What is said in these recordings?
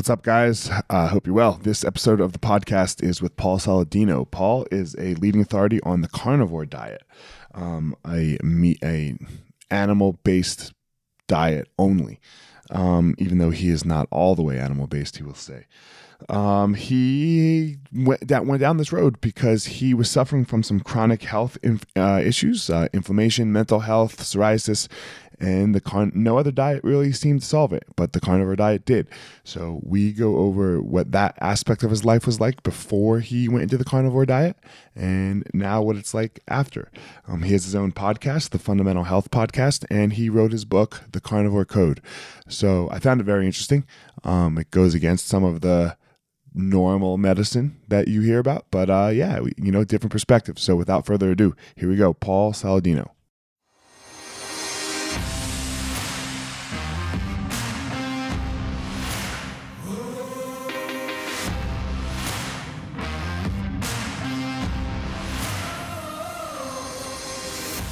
What's up, guys? I uh, hope you're well. This episode of the podcast is with Paul Saladino. Paul is a leading authority on the carnivore diet, um, a meat, a animal based diet only. Um, even though he is not all the way animal based, he will say. Um, he went that went down this road because he was suffering from some chronic health inf- uh, issues, uh, inflammation, mental health, psoriasis, and the con- no other diet really seemed to solve it, but the carnivore diet did. So we go over what that aspect of his life was like before he went into the carnivore diet, and now what it's like after. Um, he has his own podcast, the Fundamental Health Podcast, and he wrote his book, The Carnivore Code. So I found it very interesting. Um, it goes against some of the normal medicine that you hear about, but uh, yeah, you know, different perspectives. So without further ado, here we go, Paul Saladino.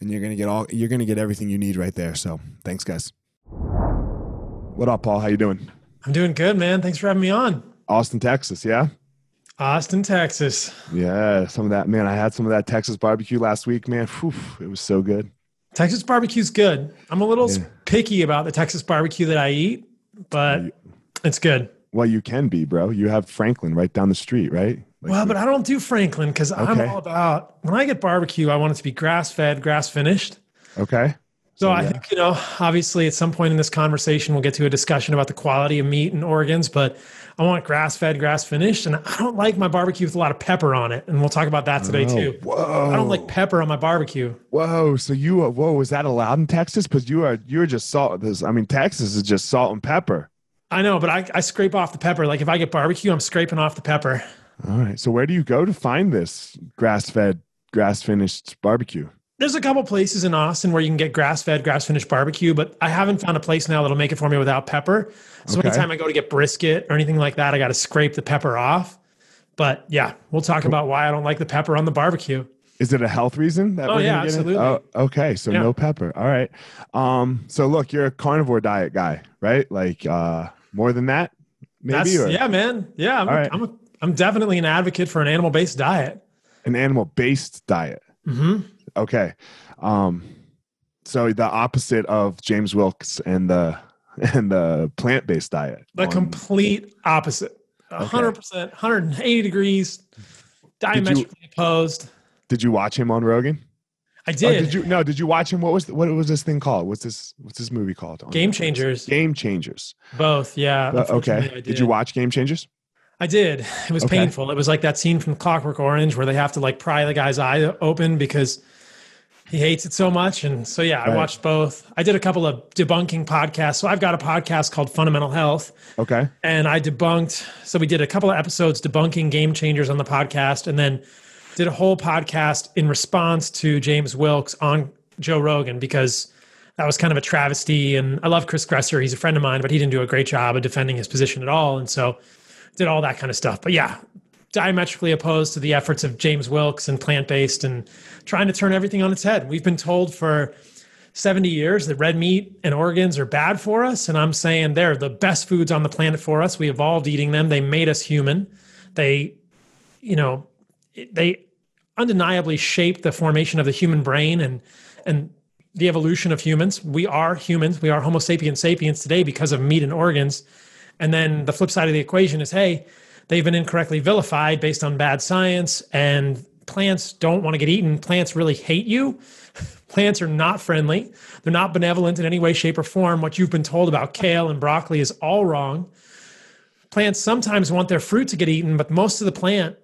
and you're gonna get all you're gonna get everything you need right there. So thanks, guys. What up, Paul? How you doing? I'm doing good, man. Thanks for having me on. Austin, Texas, yeah. Austin, Texas. Yeah, some of that, man. I had some of that Texas barbecue last week, man. Whew, it was so good. Texas barbecue's good. I'm a little yeah. picky about the Texas barbecue that I eat, but it's good. Well, you can be, bro. You have Franklin right down the street, right? Like well, but I don't do Franklin because okay. I'm all about when I get barbecue, I want it to be grass fed, grass finished. Okay. So, so I yeah. think, you know, obviously at some point in this conversation, we'll get to a discussion about the quality of meat and organs, but I want grass fed, grass finished. And I don't like my barbecue with a lot of pepper on it. And we'll talk about that today oh, too. Whoa. I don't like pepper on my barbecue. Whoa. So you, whoa, is that allowed in Texas? Because you are, you're just salt. This, I mean, Texas is just salt and pepper. I know, but I, I scrape off the pepper. Like if I get barbecue, I'm scraping off the pepper. All right. So where do you go to find this grass fed, grass finished barbecue? there's a couple places in Austin where you can get grass fed, grass finished barbecue, but I haven't found a place now that'll make it for me without pepper. So Okay. anytime I go to get brisket or anything like that, I got to scrape the pepper off. But yeah, we'll talk about why I don't like the pepper on the barbecue. Is it a health reason that Oh, we're yeah, gonna get into? absolutely. Oh, okay. So Yeah. no pepper. All right. Um, so look, you're a carnivore diet guy, right? Like uh more than that, maybe yeah, man. Yeah, I'm, right. I'm, a, I'm definitely an advocate for an animal based diet. an animal based diet. hmm Okay. Um, so the opposite of James Wilks and the and the plant based diet. The on- complete opposite. A Okay. 100%, 180 degrees, diametrically opposed. did you watch him on Rogan? I Or did. did you no, did you watch him? What was what was this thing called? What's this what's this movie called? Game Netflix? Changers. Game Changers. Both, yeah. Uh, okay. I Did. you watch Game Changers? I did. It was Okay. painful. It was like that scene from Clockwork Orange where they have to like pry the guy's eye open because he hates it so much. And so, yeah, I watched both. I did a couple of debunking podcasts. So I've got a podcast called Fundamental Health, Okay. and I debunked. So we did a couple of episodes debunking game changers on the podcast, and then did a whole podcast in response to James Wilks on Joe Rogan because that was kind of a travesty. And I love Chris Kresser; he's a friend of mine, but he didn't do a great job of defending his position at all. And so did all that kind of stuff. But yeah, diametrically opposed to the efforts of James Wilks and plant based and trying to turn everything on its head. We've been told for 70 years that red meat and organs are bad for us. And I'm saying they're the best foods on the planet for us. We evolved eating them, they made us human. They, you know, they undeniably shaped the formation of the human brain and, and, the evolution of humans. We are humans. We are Homo sapiens sapiens today because of meat and organs. And then the flip side of the equation is hey, they've been incorrectly vilified based on bad science, and plants don't want to get eaten. Plants really hate you. Plants are not friendly. They're not benevolent in any way, shape, or form. What you've been told about kale and broccoli is all wrong. Plants sometimes want their fruit to get eaten, but most of the plant,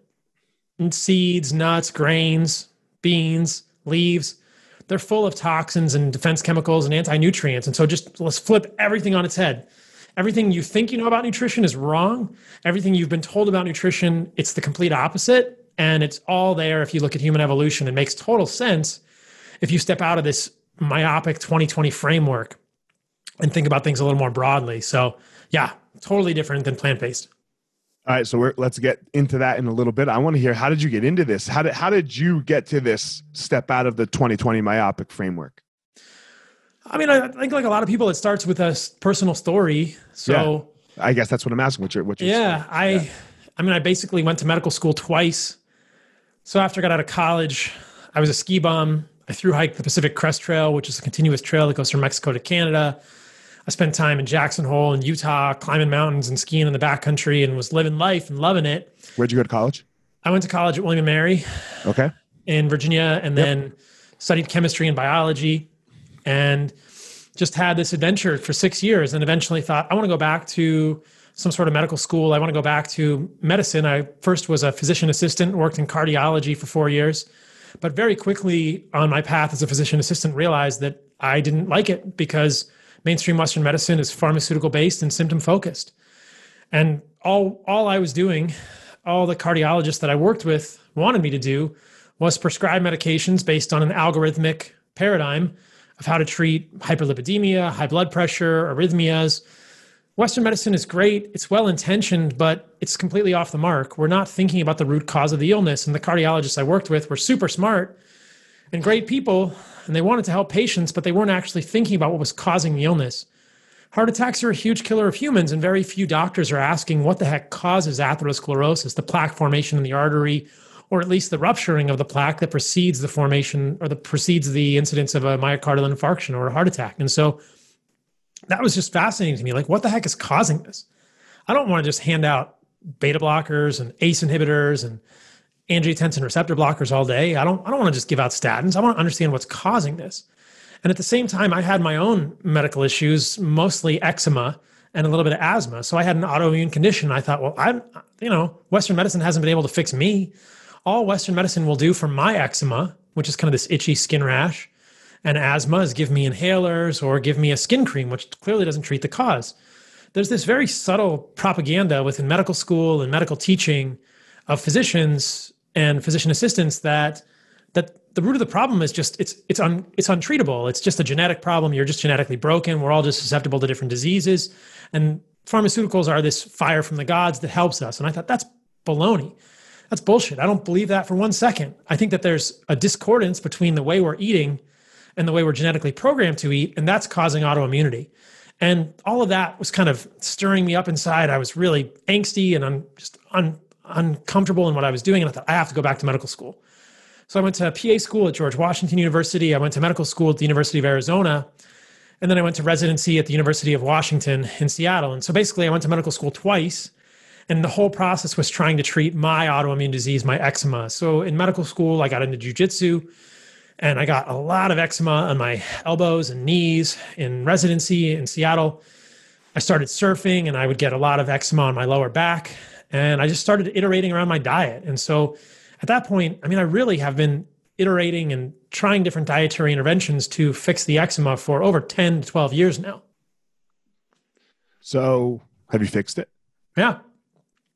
seeds, nuts, grains, beans, leaves, they're full of toxins and defense chemicals and anti-nutrients. And so just let's flip everything on its head. Everything you think you know about nutrition is wrong. Everything you've been told about nutrition, it's the complete opposite. And it's all there if you look at human evolution. It makes total sense if you step out of this myopic 2020 framework and think about things a little more broadly. So, yeah, totally different than plant based. All right, so we're, let's get into that in a little bit. I want to hear how did you get into this? How did how did you get to this step out of the 2020 myopic framework? I mean, I think like a lot of people, it starts with a personal story. So, I guess that's what I'm asking. What's your what's your Yeah, story? I I mean I basically went to medical school twice. So after I got out of college, I was a ski bum. I through hiked the Pacific Crest Trail, which is a continuous trail that goes from Mexico to Canada. I spent time in Jackson Hole in Utah, climbing mountains and skiing in the backcountry and was living life and loving it. Where'd you go to college? I went to college at William and Mary Okay. in Virginia and then studied chemistry and biology and just had this adventure for six years and eventually thought, I want to go back to some sort of medical school. I want to go back to medicine. I first was a physician assistant, worked in cardiology for four years, but very quickly on my path as a physician assistant realized that I didn't like it because mainstream Western medicine is pharmaceutical based and symptom focused. And all all I was doing, all the cardiologists that I worked with wanted me to do was prescribe medications based on an algorithmic paradigm of how to treat hyperlipidemia, high blood pressure, arrhythmias. Western medicine is great, it's well intentioned, but it's completely off the mark. We're not thinking about the root cause of the illness. And the cardiologists I worked with were super smart and great people, and they wanted to help patients, but they weren't actually thinking about what was causing the illness. Heart attacks are a huge killer of humans, and very few doctors are asking what the heck causes atherosclerosis, the plaque formation in the artery, or at least the rupturing of the plaque that precedes the formation or the precedes the incidence of a myocardial infarction or a heart attack. And so that was just fascinating to me. Like, what the heck is causing this? I don't want to just hand out beta blockers and ACE inhibitors and angiotensin receptor blockers all day. I don't I don't want to just give out statins. I want to understand what's causing this. And at the same time, I had my own medical issues, mostly eczema and a little bit of asthma. So I had an autoimmune condition. I thought, well, I'm. you know, Western medicine hasn't been able to fix me. All Western medicine will do for my eczema, which is kind of this itchy skin rash, and asthma is give me inhalers or give me a skin cream, which clearly doesn't treat the cause. There's this very subtle propaganda within medical school and medical teaching of physicians and physician assistants that that the root of the problem is just it's it's un, it's untreatable. It's just a genetic problem. You're just genetically broken. We're all just susceptible to different diseases, and pharmaceuticals are this fire from the gods that helps us. And I thought that's baloney. That's bullshit. I don't believe that for one second. I think that there's a discordance between the way we're eating and the way we're genetically programmed to eat, and that's causing autoimmunity. And all of that was kind of stirring me up inside. I was really angsty and I'm just un, uncomfortable in what I was doing. And I thought, I have to go back to medical school. So I went to PA school at George Washington University. I went to medical school at the University of Arizona. And then I went to residency at the University of Washington in Seattle. And so basically, I went to medical school twice. And the whole process was trying to treat my autoimmune disease, my eczema. So in medical school, I got into jujitsu and I got a lot of eczema on my elbows and knees in residency in Seattle. I started surfing and I would get a lot of eczema on my lower back. And I just started iterating around my diet. And so at that point, I mean, I really have been iterating and trying different dietary interventions to fix the eczema for over 10 to 12 years now. So have you fixed it? Yeah.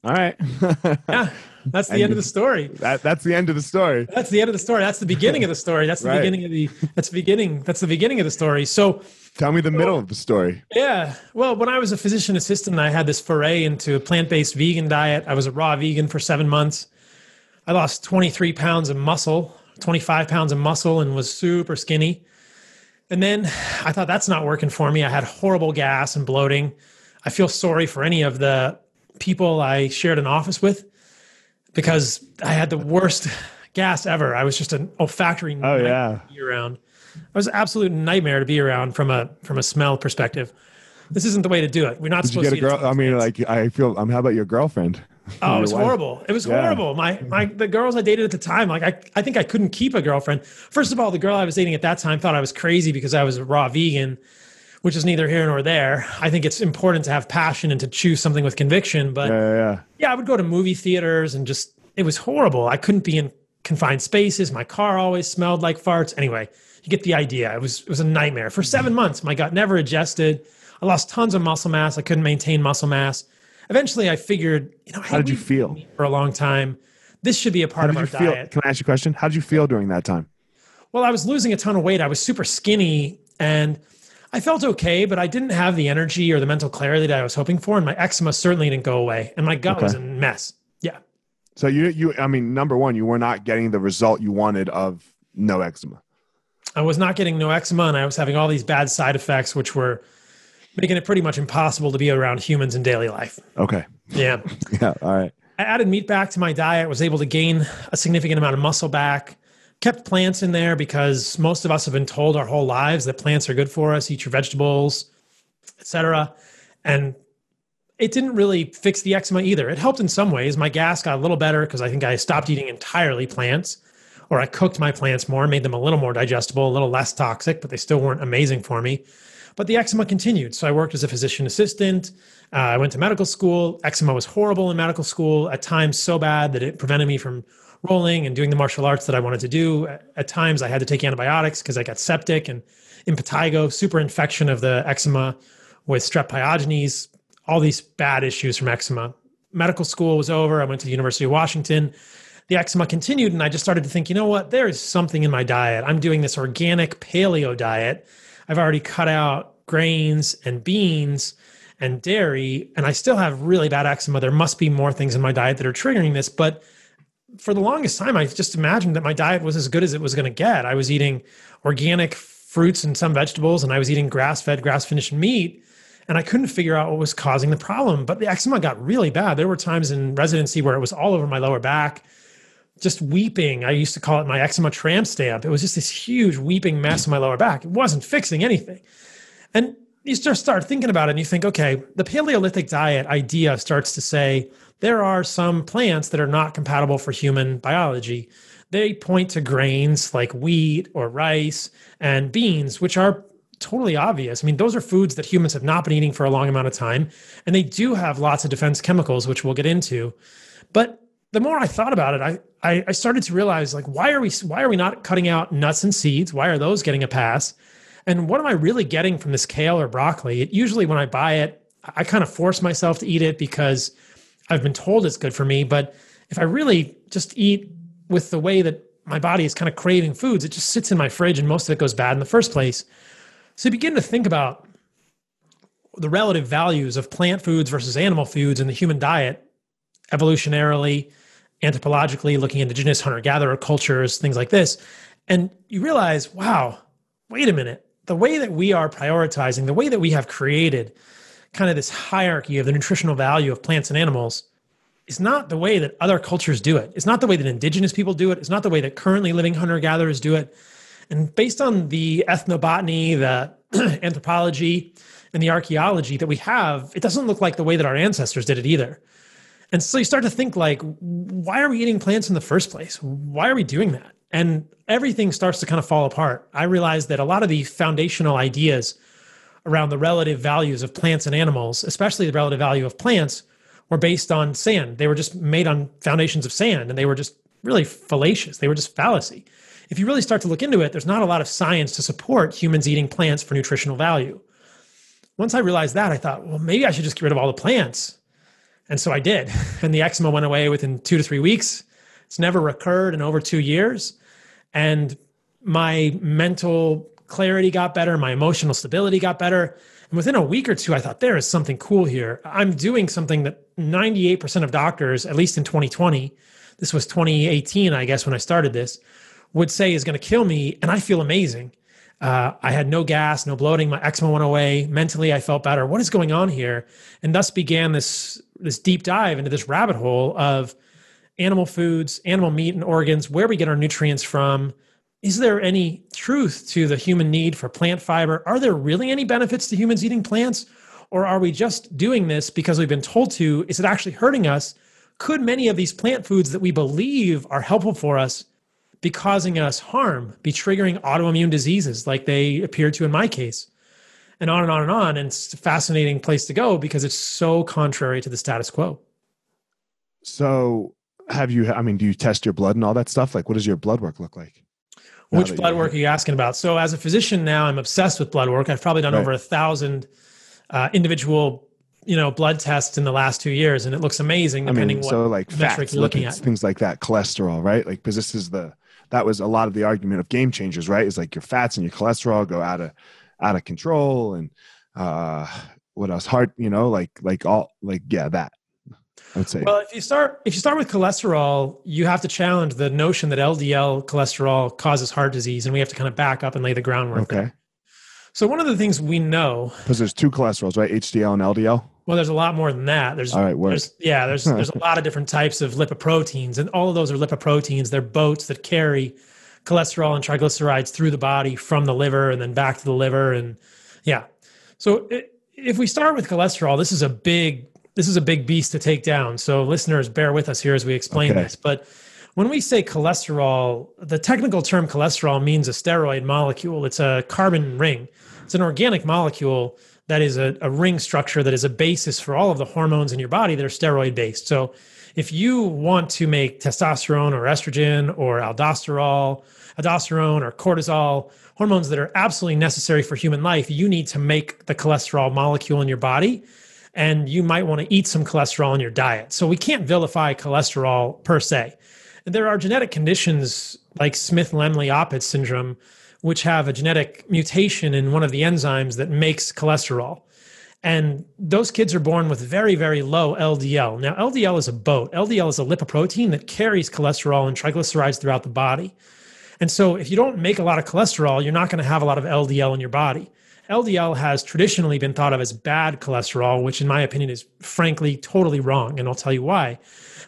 All right. yeah. That's the end of the story. That, that's the end of the story. That's the end of the story. That's the beginning of the story. That's the right. beginning of the that's the beginning. That's the beginning of the story. So tell me the well, middle of the story. Yeah. Well, when I was a physician assistant, I had this foray into a plant-based vegan diet. I was a raw vegan for seven months. I lost 23 pounds of muscle, 25 pounds of muscle, and was super skinny. And then I thought that's not working for me. I had horrible gas and bloating. I feel sorry for any of the people I shared an office with because I had the worst gas ever. I was just an olfactory oh yeah to be around. I was an absolute nightmare to be around from a from a smell perspective. This isn't the way to do it. We're not Did supposed you get to. A girl, I mean, like I feel. Um, how about your girlfriend? Oh, it was wife? horrible. It was yeah. horrible. My my the girls I dated at the time, like I I think I couldn't keep a girlfriend. First of all, the girl I was dating at that time thought I was crazy because I was a raw vegan which is neither here nor there. I think it's important to have passion and to choose something with conviction. But yeah, yeah, yeah, I would go to movie theaters and just it was horrible. I couldn't be in confined spaces. My car always smelled like farts. Anyway, you get the idea. It was it was a nightmare for seven months. My gut never adjusted. I lost tons of muscle mass. I couldn't maintain muscle mass. Eventually, I figured, you know, how did you feel for a long time? This should be a part of our feel, diet. Can I ask you a question? How did you feel during that time? Well, I was losing a ton of weight. I was super skinny and I felt okay, but I didn't have the energy or the mental clarity that I was hoping for, and my eczema certainly didn't go away, and my gut okay. was a mess. Yeah. So you you I mean, number one, you were not getting the result you wanted of no eczema. I was not getting no eczema, and I was having all these bad side effects, which were making it pretty much impossible to be around humans in daily life. Okay. Yeah. yeah. All right. I added meat back to my diet. Was able to gain a significant amount of muscle back kept plants in there because most of us have been told our whole lives that plants are good for us eat your vegetables etc and it didn't really fix the eczema either it helped in some ways my gas got a little better because i think i stopped eating entirely plants or i cooked my plants more made them a little more digestible a little less toxic but they still weren't amazing for me but the eczema continued so i worked as a physician assistant uh, i went to medical school eczema was horrible in medical school at times so bad that it prevented me from rolling and doing the martial arts that I wanted to do. At times, I had to take antibiotics because I got septic and impetigo, super infection of the eczema with strep pyogenes, all these bad issues from eczema. Medical school was over. I went to the University of Washington. The eczema continued, and I just started to think, you know what? There is something in my diet. I'm doing this organic paleo diet. I've already cut out grains and beans and dairy, and I still have really bad eczema. There must be more things in my diet that are triggering this, but for the longest time, I just imagined that my diet was as good as it was going to get. I was eating organic fruits and some vegetables, and I was eating grass fed, grass finished meat. And I couldn't figure out what was causing the problem. But the eczema got really bad. There were times in residency where it was all over my lower back, just weeping. I used to call it my eczema tramp stamp. It was just this huge weeping mess in my lower back. It wasn't fixing anything. And you just start thinking about it and you think, okay, the Paleolithic diet idea starts to say, there are some plants that are not compatible for human biology. They point to grains like wheat or rice and beans, which are totally obvious. I mean, those are foods that humans have not been eating for a long amount of time, and they do have lots of defense chemicals, which we'll get into. But the more I thought about it, I, I, I started to realize like why are we why are we not cutting out nuts and seeds? Why are those getting a pass? And what am I really getting from this kale or broccoli? It usually when I buy it, I kind of force myself to eat it because I've been told it's good for me, but if I really just eat with the way that my body is kind of craving foods, it just sits in my fridge and most of it goes bad in the first place. So you begin to think about the relative values of plant foods versus animal foods in the human diet, evolutionarily, anthropologically, looking at indigenous hunter gatherer cultures, things like this. And you realize, wow, wait a minute. The way that we are prioritizing, the way that we have created kind of this hierarchy of the nutritional value of plants and animals is not the way that other cultures do it. It's not the way that indigenous people do it. It's not the way that currently living hunter gatherers do it. And based on the ethnobotany, the anthropology, and the archaeology that we have, it doesn't look like the way that our ancestors did it either. And so you start to think like, why are we eating plants in the first place? Why are we doing that? And everything starts to kind of fall apart. I realized that a lot of the foundational ideas around the relative values of plants and animals, especially the relative value of plants, were based on sand. They were just made on foundations of sand and they were just really fallacious. They were just fallacy. If you really start to look into it, there's not a lot of science to support humans eating plants for nutritional value. Once I realized that, I thought, well, maybe I should just get rid of all the plants. And so I did. And the eczema went away within two to three weeks. It's never recurred in over two years. And my mental clarity got better, my emotional stability got better. And within a week or two, I thought there is something cool here. I'm doing something that 98% of doctors, at least in 2020, this was 2018, I guess, when I started this, would say is going to kill me. And I feel amazing. Uh, I had no gas, no bloating. My eczema went away. Mentally, I felt better. What is going on here? And thus began this this deep dive into this rabbit hole of animal foods, animal meat and organs, where we get our nutrients from. Is there any truth to the human need for plant fiber? Are there really any benefits to humans eating plants? Or are we just doing this because we've been told to? Is it actually hurting us? Could many of these plant foods that we believe are helpful for us be causing us harm, be triggering autoimmune diseases like they appear to in my case, and on and on and on. And it's a fascinating place to go because it's so contrary to the status quo. So, have you, I mean, do you test your blood and all that stuff? Like, what does your blood work look like? Which blood work are you asking about? So, as a physician now, I'm obsessed with blood work. I've probably done right. over a thousand uh, individual you know blood tests in the last two years and it looks amazing depending I mean, so like fats, you're looking at things like that cholesterol right like because this is the that was a lot of the argument of game changers, right? Is like your fats and your cholesterol go out of out of control, and uh, what else? Heart, you know, like like all like yeah, that. I would say. Well, if you start if you start with cholesterol, you have to challenge the notion that LDL cholesterol causes heart disease, and we have to kind of back up and lay the groundwork. Okay. There. So one of the things we know because there's two cholesterols, right? HDL and LDL. Well, there's a lot more than that. There's, all right, there's yeah, there's there's a lot of different types of lipoproteins, and all of those are lipoproteins. They're boats that carry cholesterol and triglycerides through the body from the liver and then back to the liver, and yeah. So if we start with cholesterol, this is a big this is a big beast to take down. So listeners, bear with us here as we explain okay. this. But when we say cholesterol, the technical term cholesterol means a steroid molecule. It's a carbon ring. It's an organic molecule that is a, a ring structure that is a basis for all of the hormones in your body that are steroid based. So if you want to make testosterone or estrogen or aldosterol, aldosterone or cortisol, hormones that are absolutely necessary for human life, you need to make the cholesterol molecule in your body. And you might want to eat some cholesterol in your diet. So we can't vilify cholesterol per se. There are genetic conditions like Smith Lemli Opitz syndrome which have a genetic mutation in one of the enzymes that makes cholesterol. And those kids are born with very, very low LDL. Now, LDL is a boat. LDL is a lipoprotein that carries cholesterol and triglycerides throughout the body. And so, if you don't make a lot of cholesterol, you're not going to have a lot of LDL in your body. LDL has traditionally been thought of as bad cholesterol, which, in my opinion, is frankly totally wrong. And I'll tell you why.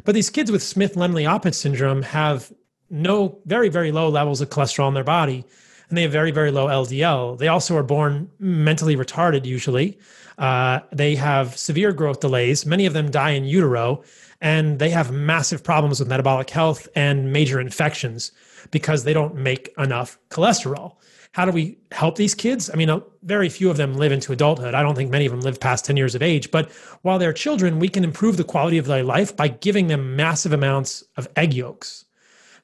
But these kids with Smith Lemli Opitz syndrome have no very, very low levels of cholesterol in their body and they have very, very low LDL. They also are born mentally retarded, usually. Uh, they have severe growth delays. Many of them die in utero, and they have massive problems with metabolic health and major infections because they don't make enough cholesterol. How do we help these kids? I mean, uh, very few of them live into adulthood. I don't think many of them live past 10 years of age. But while they're children, we can improve the quality of their life by giving them massive amounts of egg yolks.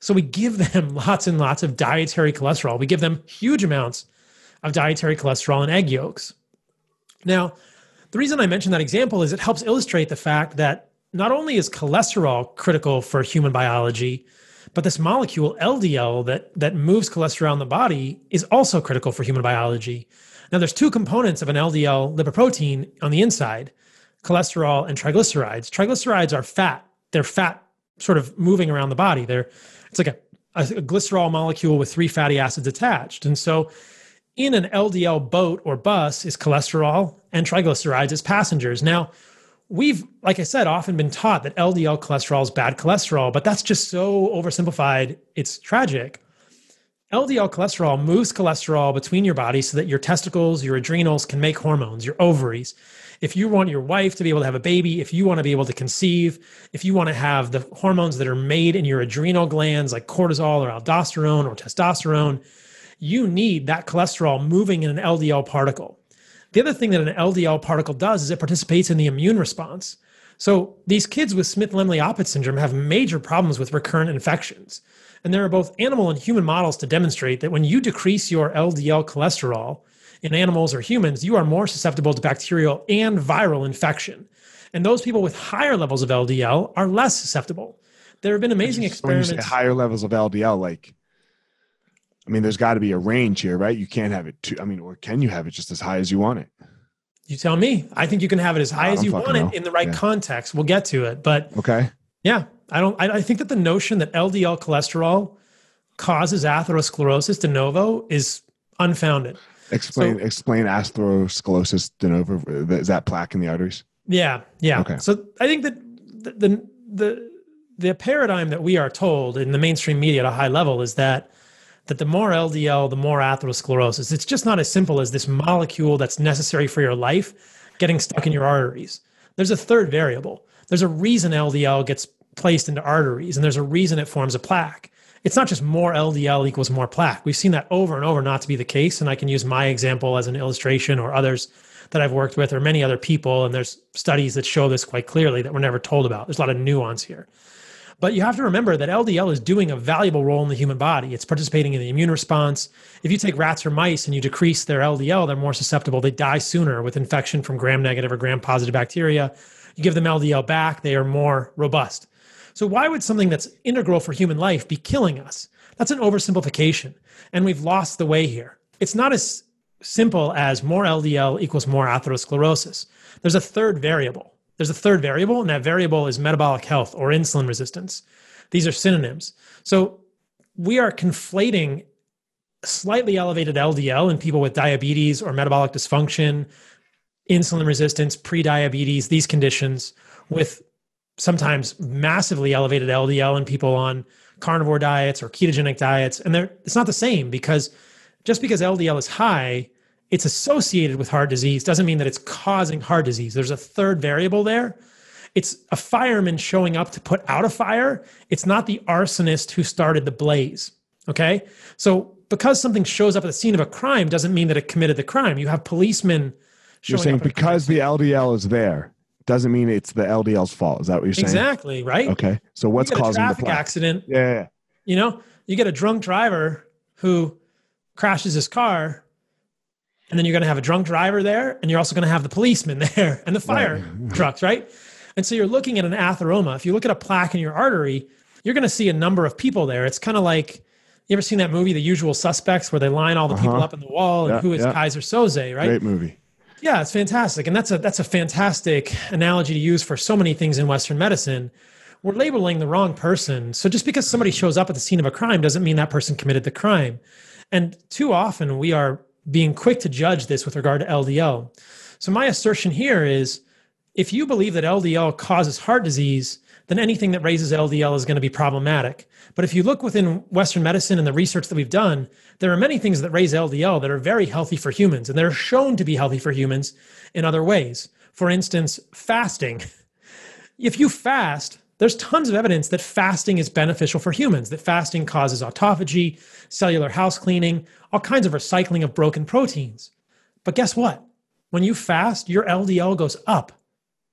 So we give them lots and lots of dietary cholesterol. We give them huge amounts of dietary cholesterol and egg yolks. Now, the reason I mention that example is it helps illustrate the fact that not only is cholesterol critical for human biology, But this molecule LDL that that moves cholesterol in the body is also critical for human biology. Now there's two components of an LDL lipoprotein on the inside, cholesterol and triglycerides. Triglycerides are fat. They're fat sort of moving around the body. They're it's like a, a, glycerol molecule with three fatty acids attached. And so in an LDL boat or bus is cholesterol and triglycerides as passengers. Now, we've, like I said, often been taught that LDL cholesterol is bad cholesterol, but that's just so oversimplified. It's tragic. LDL cholesterol moves cholesterol between your body so that your testicles, your adrenals can make hormones, your ovaries. If you want your wife to be able to have a baby, if you want to be able to conceive, if you want to have the hormones that are made in your adrenal glands like cortisol or aldosterone or testosterone, you need that cholesterol moving in an LDL particle. The other thing that an LDL particle does is it participates in the immune response. So these kids with Smith-Lemli-Opitz syndrome have major problems with recurrent infections. And there are both animal and human models to demonstrate that when you decrease your LDL cholesterol in animals or humans, you are more susceptible to bacterial and viral infection. And those people with higher levels of LDL are less susceptible. There have been amazing experiments. When you say higher levels of LDL, like I mean, there's got to be a range here, right? You can't have it too. I mean, or can you have it just as high as you want it? You tell me. I think you can have it as high as you want know. it in the right yeah. context. We'll get to it, but okay. Yeah, I don't. I, I think that the notion that LDL cholesterol causes atherosclerosis de novo is unfounded. Explain. So, explain atherosclerosis de novo. Is that plaque in the arteries? Yeah. Yeah. Okay. So I think that the, the the the paradigm that we are told in the mainstream media at a high level is that that the more LDL, the more atherosclerosis. It's just not as simple as this molecule that's necessary for your life getting stuck in your arteries. There's a third variable. There's a reason LDL gets placed into arteries, and there's a reason it forms a plaque. It's not just more LDL equals more plaque. We've seen that over and over not to be the case. And I can use my example as an illustration or others that I've worked with or many other people. And there's studies that show this quite clearly that we're never told about. There's a lot of nuance here. But you have to remember that LDL is doing a valuable role in the human body. It's participating in the immune response. If you take rats or mice and you decrease their LDL, they're more susceptible. They die sooner with infection from gram negative or gram positive bacteria. You give them LDL back, they are more robust. So, why would something that's integral for human life be killing us? That's an oversimplification. And we've lost the way here. It's not as simple as more LDL equals more atherosclerosis. There's a third variable. There's a third variable, and that variable is metabolic health or insulin resistance. These are synonyms. So we are conflating slightly elevated LDL in people with diabetes or metabolic dysfunction, insulin resistance, prediabetes, these conditions, with sometimes massively elevated LDL in people on carnivore diets or ketogenic diets. And it's not the same because just because LDL is high it's associated with heart disease doesn't mean that it's causing heart disease. There's a third variable there. It's a fireman showing up to put out a fire. It's not the arsonist who started the blaze. Okay. So because something shows up at the scene of a crime doesn't mean that it committed the crime. You have policemen You're saying because the LDL is there doesn't mean it's the LDL's fault. Is that what you're saying? Exactly, right? Okay. So what's causing a traffic the accident? Yeah, yeah. You know, you get a drunk driver who crashes his car and then you're going to have a drunk driver there and you're also going to have the policeman there and the fire right. trucks right? And so you're looking at an atheroma. If you look at a plaque in your artery you're going to see a number of people there. It's kind of like you ever seen that movie the usual suspects where they line all the uh-huh. people up in the wall and yeah, who is yeah. keyser soze right? Great movie. Yeah it's fantastic. And that's a that's a fantastic analogy to use for so many things in western medicine. We're labeling the wrong person. So just because somebody shows up at the scene of a crime doesn't mean that person committed the crime. And too often we are being quick to judge this with regard to LDL. So, my assertion here is if you believe that LDL causes heart disease, then anything that raises LDL is going to be problematic. But if you look within Western medicine and the research that we've done, there are many things that raise LDL that are very healthy for humans, and they're shown to be healthy for humans in other ways. For instance, fasting. If you fast, there's tons of evidence that fasting is beneficial for humans, that fasting causes autophagy, cellular house cleaning, all kinds of recycling of broken proteins. But guess what? When you fast, your LDL goes up.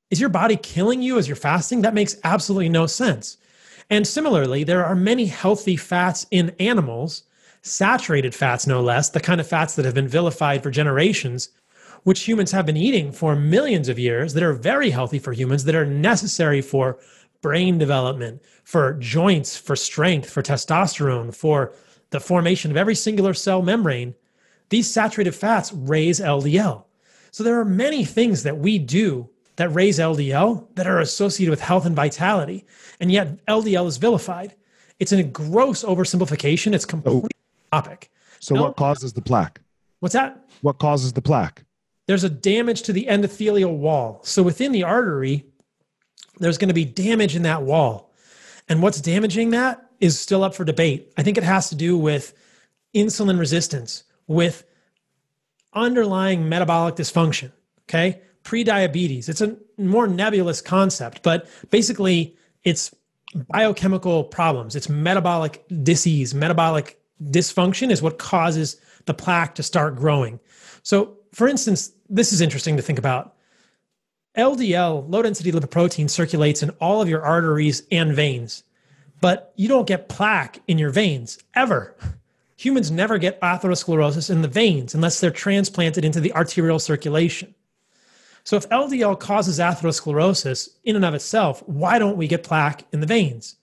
Is your body killing you as you're fasting? That makes absolutely no sense. And similarly, there are many healthy fats in animals, saturated fats no less, the kind of fats that have been vilified for generations, which humans have been eating for millions of years, that are very healthy for humans, that are necessary for brain development, for joints, for strength, for testosterone, for the formation of every singular cell membrane, these saturated fats raise LDL. So there are many things that we do that raise LDL that are associated with health and vitality. And yet LDL is vilified. It's a gross oversimplification. It's completely oh. topic. So no, what causes the plaque? What's that? What causes the plaque? There's a damage to the endothelial wall. So within the artery, there's going to be damage in that wall. And what's damaging that is still up for debate. I think it has to do with insulin resistance, with underlying metabolic dysfunction. Okay. Prediabetes. It's a more nebulous concept, but basically it's biochemical problems. It's metabolic disease, metabolic dysfunction is what causes the plaque to start growing. So, for instance, this is interesting to think about. LDL, low density lipoprotein, circulates in all of your arteries and veins, but you don't get plaque in your veins ever. Humans never get atherosclerosis in the veins unless they're transplanted into the arterial circulation. So, if LDL causes atherosclerosis in and of itself, why don't we get plaque in the veins?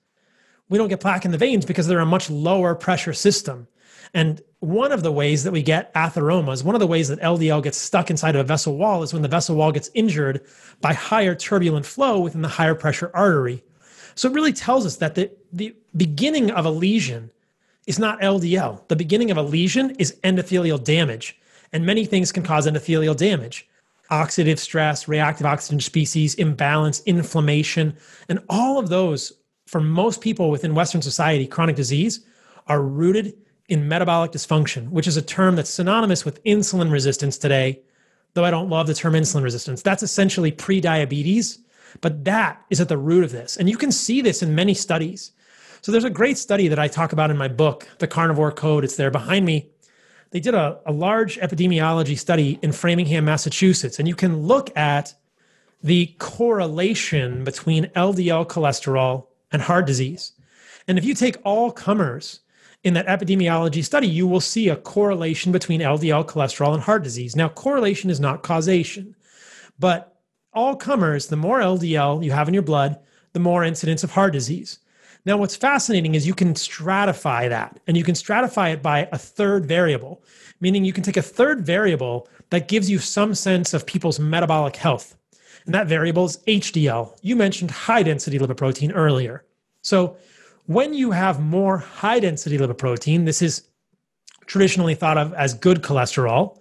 We don't get plaque in the veins because they're a much lower pressure system. And one of the ways that we get atheromas, one of the ways that LDL gets stuck inside of a vessel wall is when the vessel wall gets injured by higher turbulent flow within the higher pressure artery. So it really tells us that the, the beginning of a lesion is not LDL. The beginning of a lesion is endothelial damage. And many things can cause endothelial damage oxidative stress, reactive oxygen species, imbalance, inflammation, and all of those, for most people within Western society, chronic disease, are rooted in metabolic dysfunction, which is a term that's synonymous with insulin resistance today, though I don't love the term insulin resistance. That's essentially pre-diabetes, but that is at the root of this. And you can see this in many studies. So there's a great study that I talk about in my book, The Carnivore Code. It's there behind me they did a, a large epidemiology study in Framingham, Massachusetts, and you can look at the correlation between LDL cholesterol and heart disease. And if you take all comers in that epidemiology study, you will see a correlation between LDL cholesterol and heart disease. Now, correlation is not causation, but all comers, the more LDL you have in your blood, the more incidence of heart disease. Now, what's fascinating is you can stratify that and you can stratify it by a third variable, meaning you can take a third variable that gives you some sense of people's metabolic health. And that variable is HDL. You mentioned high density lipoprotein earlier. So, when you have more high density lipoprotein, this is traditionally thought of as good cholesterol,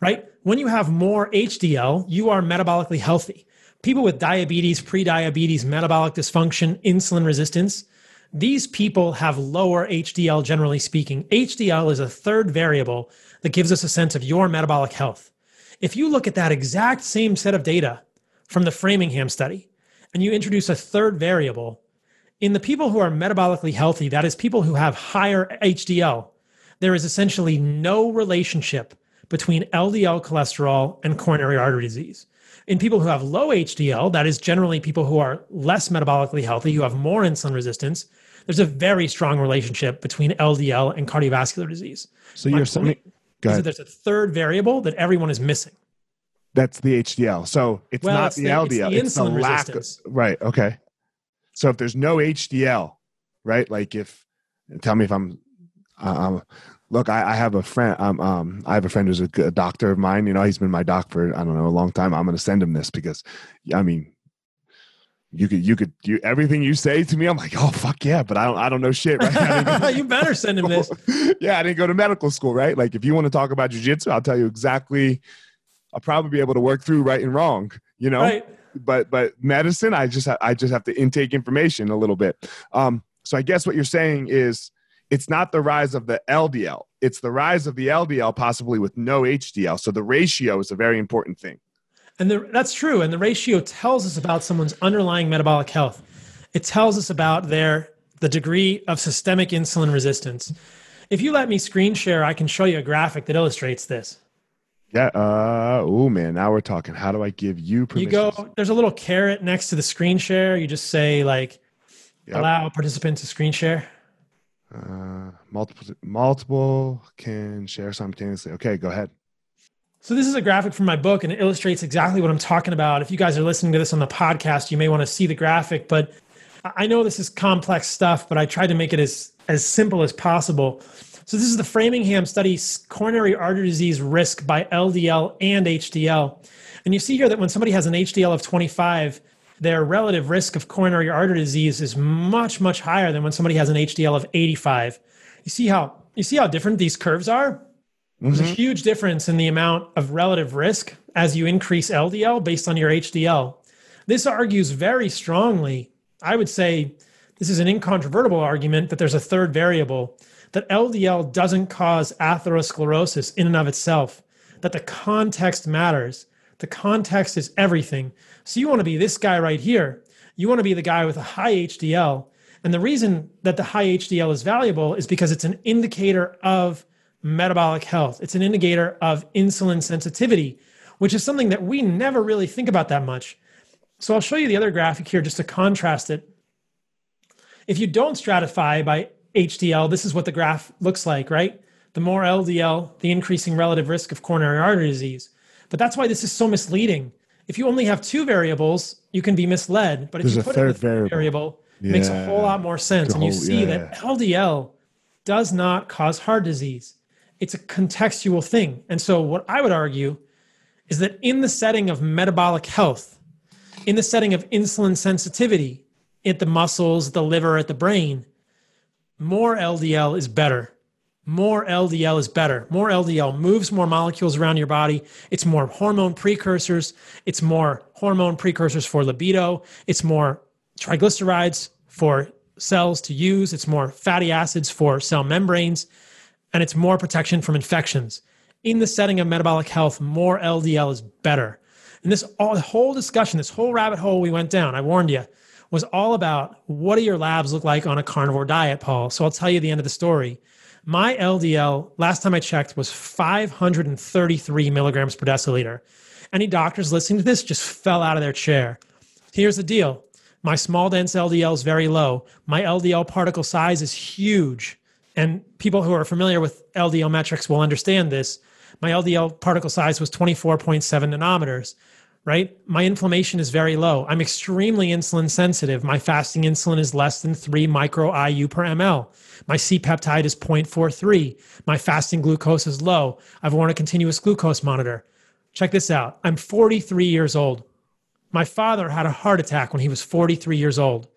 right? When you have more HDL, you are metabolically healthy. People with diabetes, prediabetes, metabolic dysfunction, insulin resistance, these people have lower HDL, generally speaking. HDL is a third variable that gives us a sense of your metabolic health. If you look at that exact same set of data from the Framingham study and you introduce a third variable, in the people who are metabolically healthy, that is, people who have higher HDL, there is essentially no relationship between LDL cholesterol and coronary artery disease. In people who have low HDL, that is generally people who are less metabolically healthy, who have more insulin resistance, there's a very strong relationship between LDL and cardiovascular disease. So My you're saying there's a third variable that everyone is missing. That's the HDL. So it's well, not it's the, LDL. It's the, it's the lack of, right. Okay. So if there's no HDL, right? Like if tell me if I'm um, look, I, I, have a friend. Um, um, I have a friend who's a, a, doctor of mine. You know, he's been my doc for I don't know a long time. I'm going to send him this because, I mean, you could you could you everything you say to me i'm like oh fuck yeah but i don't i don't know shit right you better send him this yeah i didn't go to medical school right like if you want to talk about jiu-jitsu i'll tell you exactly i'll probably be able to work through right and wrong you know right. But but medicine i just i just have to intake information a little bit um so i guess what you're saying is it's not the rise of the ldl it's the rise of the ldl possibly with no hdl so the ratio is a very important thing and the, that's true. And the ratio tells us about someone's underlying metabolic health. It tells us about their the degree of systemic insulin resistance. If you let me screen share, I can show you a graphic that illustrates this. Yeah. Uh, oh man, now we're talking. How do I give you permission? You go. There's a little caret next to the screen share. You just say like, yep. allow participant to screen share. Uh, multiple multiple can share simultaneously. Okay, go ahead. So this is a graphic from my book and it illustrates exactly what I'm talking about. If you guys are listening to this on the podcast, you may want to see the graphic, but I know this is complex stuff, but I tried to make it as, as simple as possible. So this is the Framingham study, coronary artery disease risk by LDL and HDL. And you see here that when somebody has an HDL of 25, their relative risk of coronary artery disease is much, much higher than when somebody has an HDL of 85. You see how you see how different these curves are? Mm-hmm. There's a mm-hmm. huge difference in the amount of relative risk as you increase LDL based on your HDL. This argues very strongly, I would say this is an incontrovertible argument that there's a third variable that LDL doesn't cause atherosclerosis in and of itself, that the context matters. The context is everything. So you want to be this guy right here. You want to be the guy with a high HDL. And the reason that the high HDL is valuable is because it's an indicator of metabolic health. It's an indicator of insulin sensitivity, which is something that we never really think about that much. So I'll show you the other graphic here just to contrast it. If you don't stratify by HDL, this is what the graph looks like, right? The more LDL, the increasing relative risk of coronary artery disease. But that's why this is so misleading. If you only have two variables, you can be misled. But if There's you put a third variable, variable yeah. it makes a whole lot more sense. and you see yeah, that LDL does not cause heart disease. It's a contextual thing. And so what I would argue is that in the setting of metabolic health, in the setting of insulin sensitivity at the muscles, the liver, at the brain, more LDL is better. More LDL is better. More LDL moves more molecules around your body. It's more hormone precursors. It's more hormone precursors for libido. It's more triglycerides for cells to use. It's more fatty acids for cell membranes. And it's more protection from infections. In the setting of metabolic health, more LDL is better. And this all, whole discussion, this whole rabbit hole we went down, I warned you, was all about what do your labs look like on a carnivore diet, Paul? So I'll tell you the end of the story. My LDL, last time I checked, was 533 milligrams per deciliter. Any doctors listening to this just fell out of their chair. Here's the deal my small dense LDL is very low. My LDL particle size is huge. And people who are familiar with LDL metrics will understand this. My LDL particle size was 24.7 nanometers right? My inflammation is very low. I'm extremely insulin sensitive. My fasting insulin is less than 3 micro IU per ml. My C peptide is 0.43. My fasting glucose is low. I've worn a continuous glucose monitor. Check this out. I'm 43 years old. My father had a heart attack when he was 43 years old,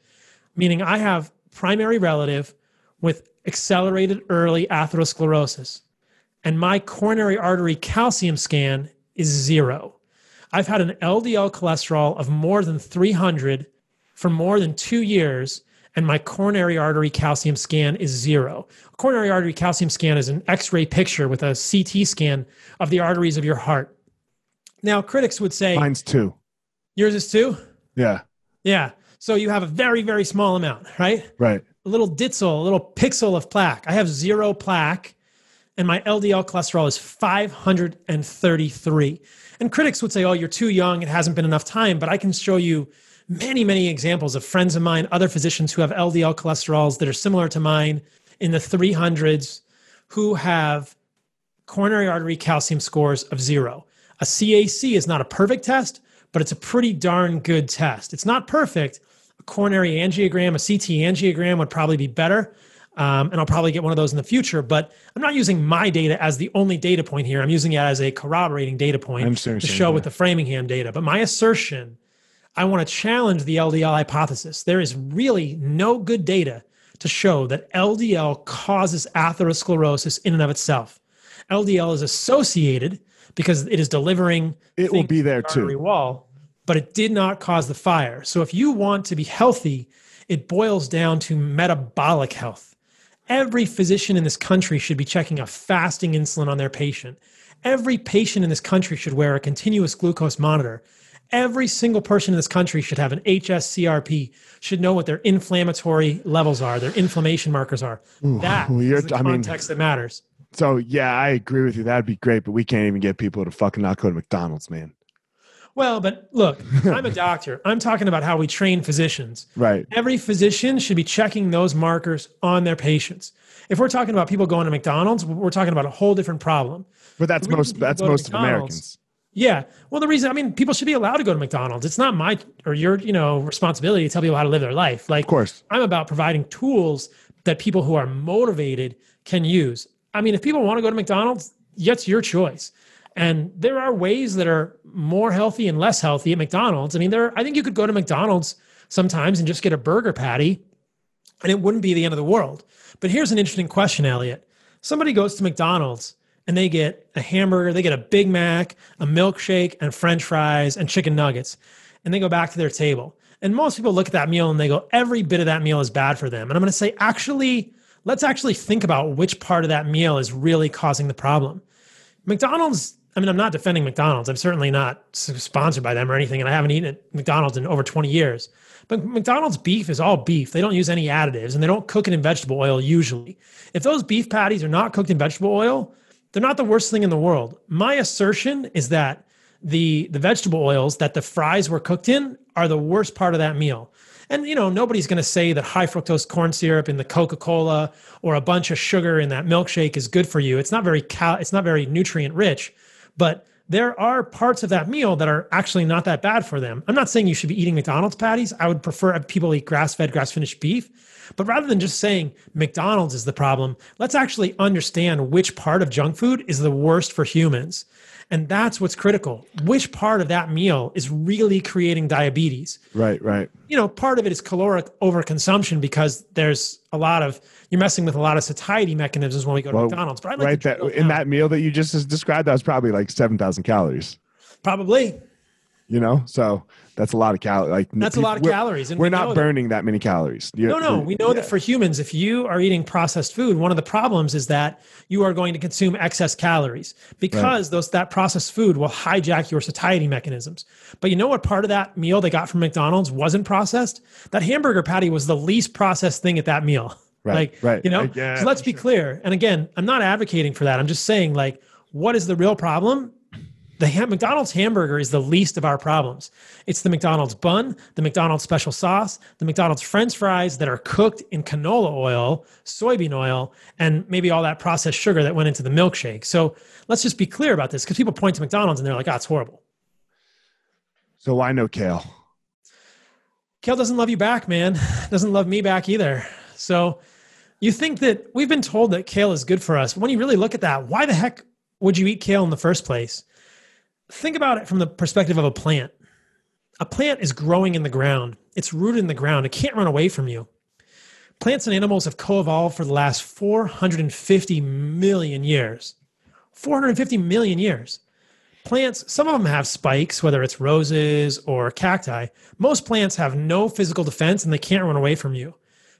meaning I have primary relative with accelerated early atherosclerosis. And my coronary artery calcium scan is zero. I've had an LDL cholesterol of more than 300 for more than two years, and my coronary artery calcium scan is zero. A coronary artery calcium scan is an X ray picture with a CT scan of the arteries of your heart. Now, critics would say Mine's two. Yours is two? Yeah. Yeah. So you have a very, very small amount, right? Right. A little ditzel, a little pixel of plaque. I have zero plaque, and my LDL cholesterol is 533. And critics would say, oh, you're too young, it hasn't been enough time. But I can show you many, many examples of friends of mine, other physicians who have LDL cholesterols that are similar to mine in the 300s who have coronary artery calcium scores of zero. A CAC is not a perfect test, but it's a pretty darn good test. It's not perfect. A coronary angiogram, a CT angiogram would probably be better. Um, and I'll probably get one of those in the future. But I'm not using my data as the only data point here. I'm using it as a corroborating data point to show with the Framingham data. But my assertion, I want to challenge the LDL hypothesis. There is really no good data to show that LDL causes atherosclerosis in and of itself. LDL is associated because it is delivering. It will be there the too. Wall, but it did not cause the fire. So if you want to be healthy, it boils down to metabolic health Every physician in this country should be checking a fasting insulin on their patient. Every patient in this country should wear a continuous glucose monitor. Every single person in this country should have an HSCRP, should know what their inflammatory levels are, their inflammation markers are. Ooh, that is the I context mean, that matters. So yeah, I agree with you. That'd be great, but we can't even get people to fucking not go to McDonald's, man. Well, but look, I'm a doctor. I'm talking about how we train physicians. Right. Every physician should be checking those markers on their patients. If we're talking about people going to McDonald's, we're talking about a whole different problem. But that's most that's most of Americans. Yeah. Well, the reason I mean, people should be allowed to go to McDonald's. It's not my or your, you know, responsibility to tell people how to live their life. Like, of course, I'm about providing tools that people who are motivated can use. I mean, if people want to go to McDonald's, that's your choice. And there are ways that are more healthy and less healthy at McDonald's. I mean, there. I think you could go to McDonald's sometimes and just get a burger patty, and it wouldn't be the end of the world. But here's an interesting question, Elliot. Somebody goes to McDonald's and they get a hamburger, they get a Big Mac, a milkshake, and French fries and chicken nuggets, and they go back to their table. And most people look at that meal and they go, every bit of that meal is bad for them. And I'm going to say, actually, let's actually think about which part of that meal is really causing the problem. McDonald's, I mean, I'm not defending McDonald's. I'm certainly not sponsored by them or anything. And I haven't eaten at McDonald's in over 20 years. But McDonald's beef is all beef. They don't use any additives and they don't cook it in vegetable oil usually. If those beef patties are not cooked in vegetable oil, they're not the worst thing in the world. My assertion is that the the vegetable oils that the fries were cooked in are the worst part of that meal. And you know, nobody's going to say that high fructose corn syrup in the Coca-Cola or a bunch of sugar in that milkshake is good for you. It's not very cal- it's not very nutrient rich, but there are parts of that meal that are actually not that bad for them. I'm not saying you should be eating McDonald's patties. I would prefer people eat grass-fed, grass-finished beef. But rather than just saying McDonald's is the problem, let's actually understand which part of junk food is the worst for humans. And that's what's critical. Which part of that meal is really creating diabetes? Right, right. You know, part of it is caloric overconsumption because there's a lot of you're messing with a lot of satiety mechanisms when we go to well, McDonald's. But I'd like right that in that meal that you just described, that was probably like seven thousand calories. Probably. You know, so that's a lot of calories. Like that's a lot of calories, and we're we not burning that. that. many calories. You're, no, no, we know yeah. that for humans, if you are eating processed food, one of the problems is that you are going to consume excess calories because right. those that processed food will hijack your satiety mechanisms. But you know what? Part of that meal they got from McDonald's wasn't processed. That hamburger patty was the least processed thing at that meal. Right, like, right. You know, yeah, so let's be sure. clear. And again, I'm not advocating for that. I'm just saying, like, what is the real problem? The ham- McDonald's hamburger is the least of our problems. It's the McDonald's bun, the McDonald's special sauce, the McDonald's french fries that are cooked in canola oil, soybean oil, and maybe all that processed sugar that went into the milkshake. So let's just be clear about this because people point to McDonald's and they're like, oh, it's horrible. So why no kale? Kale doesn't love you back, man. Doesn't love me back either. So you think that we've been told that kale is good for us. But when you really look at that, why the heck would you eat kale in the first place? Think about it from the perspective of a plant. A plant is growing in the ground, it's rooted in the ground, it can't run away from you. Plants and animals have co evolved for the last 450 million years. 450 million years. Plants, some of them have spikes, whether it's roses or cacti. Most plants have no physical defense and they can't run away from you.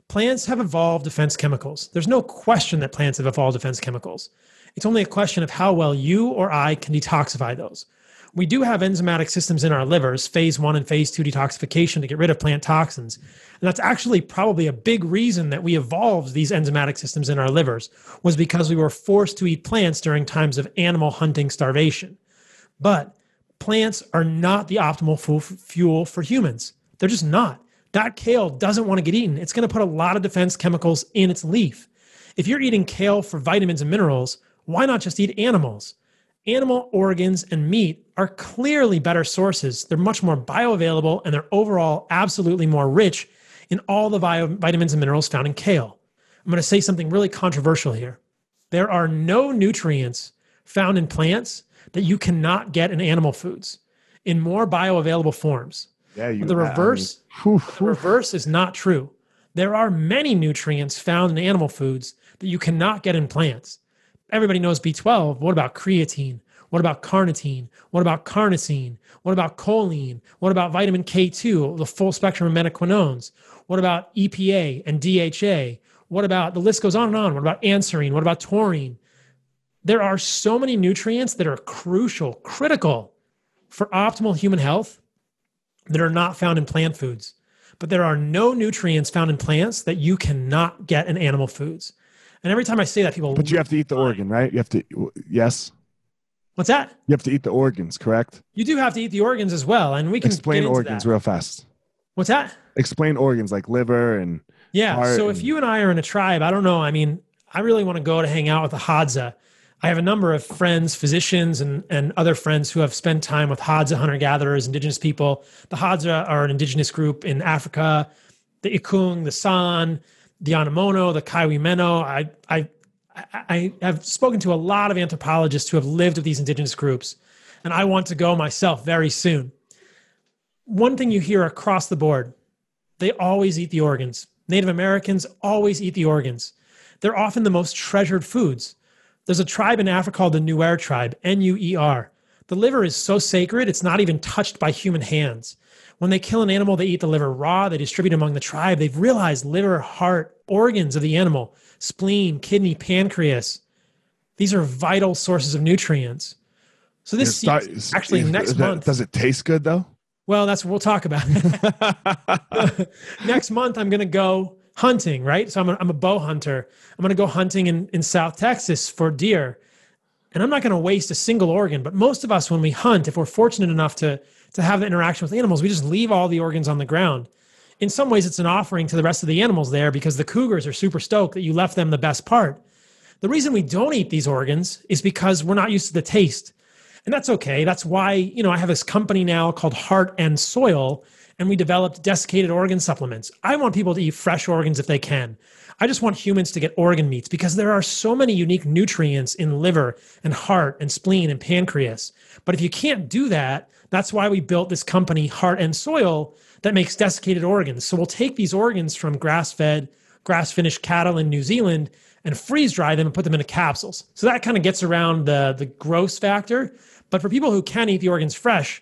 Plants have evolved defense chemicals. There's no question that plants have evolved defense chemicals. It's only a question of how well you or I can detoxify those we do have enzymatic systems in our livers, phase one and phase two detoxification to get rid of plant toxins. And that's actually probably a big reason that we evolved these enzymatic systems in our livers was because we were forced to eat plants during times of animal hunting starvation. But plants are not the optimal fuel for humans. They're just not. That kale doesn't want to get eaten. It's going to put a lot of defense chemicals in its leaf. If you're eating kale for vitamins and minerals, why not just eat animals? Animal organs and meat are clearly better sources. They're much more bioavailable and they're overall absolutely more rich in all the bio- vitamins and minerals found in kale. I'm going to say something really controversial here. There are no nutrients found in plants that you cannot get in animal foods in more bioavailable forms. Yeah, you, the reverse, I mean, the reverse is not true. There are many nutrients found in animal foods that you cannot get in plants everybody knows B12. What about creatine? What about carnitine? What about carnosine? What about choline? What about vitamin K2, the full spectrum of menaquinones? What about EPA and DHA? What about the list goes on and on? What about anserine? What about taurine? There are so many nutrients that are crucial, critical for optimal human health that are not found in plant foods. But there are no nutrients found in plants that you cannot get in animal foods. And every time I say that, people. But you have to eat the organ, right? You have to. Yes. What's that? You have to eat the organs, correct? You do have to eat the organs as well, and we can explain organs real fast. What's that? Explain organs like liver and. Yeah. So if you and I are in a tribe, I don't know. I mean, I really want to go to hang out with the Hadza. I have a number of friends, physicians, and, and other friends who have spent time with Hadza hunter gatherers, indigenous people. The Hadza are an indigenous group in Africa, the Ikung, the San, the Anamono, the Kawymeno. I, I, I have spoken to a lot of anthropologists who have lived with these indigenous groups, and I want to go myself very soon. One thing you hear across the board they always eat the organs. Native Americans always eat the organs. They're often the most treasured foods. There's a tribe in Africa called the Nuer tribe, N U E R. The liver is so sacred, it's not even touched by human hands. When they kill an animal, they eat the liver raw, they distribute among the tribe. They've realized liver, heart, organs of the animal, spleen, kidney, pancreas. These are vital sources of nutrients. So this start, actually next month. Does it taste good though? Well, that's what we'll talk about. next month, I'm going to go hunting, right? So I'm a, I'm a bow hunter. I'm going to go hunting in, in South Texas for deer. And I'm not going to waste a single organ. But most of us, when we hunt, if we're fortunate enough to, to have the interaction with animals, we just leave all the organs on the ground. In some ways, it's an offering to the rest of the animals there because the cougars are super stoked that you left them the best part. The reason we don't eat these organs is because we're not used to the taste. And that's okay. That's why, you know, I have this company now called Heart and Soil and we developed desiccated organ supplements. I want people to eat fresh organs if they can. I just want humans to get organ meats because there are so many unique nutrients in liver and heart and spleen and pancreas. But if you can't do that, that's why we built this company, Heart and Soil, that makes desiccated organs. So we'll take these organs from grass fed, grass finished cattle in New Zealand and freeze dry them and put them into capsules. So that kind of gets around the, the gross factor. But for people who can eat the organs fresh,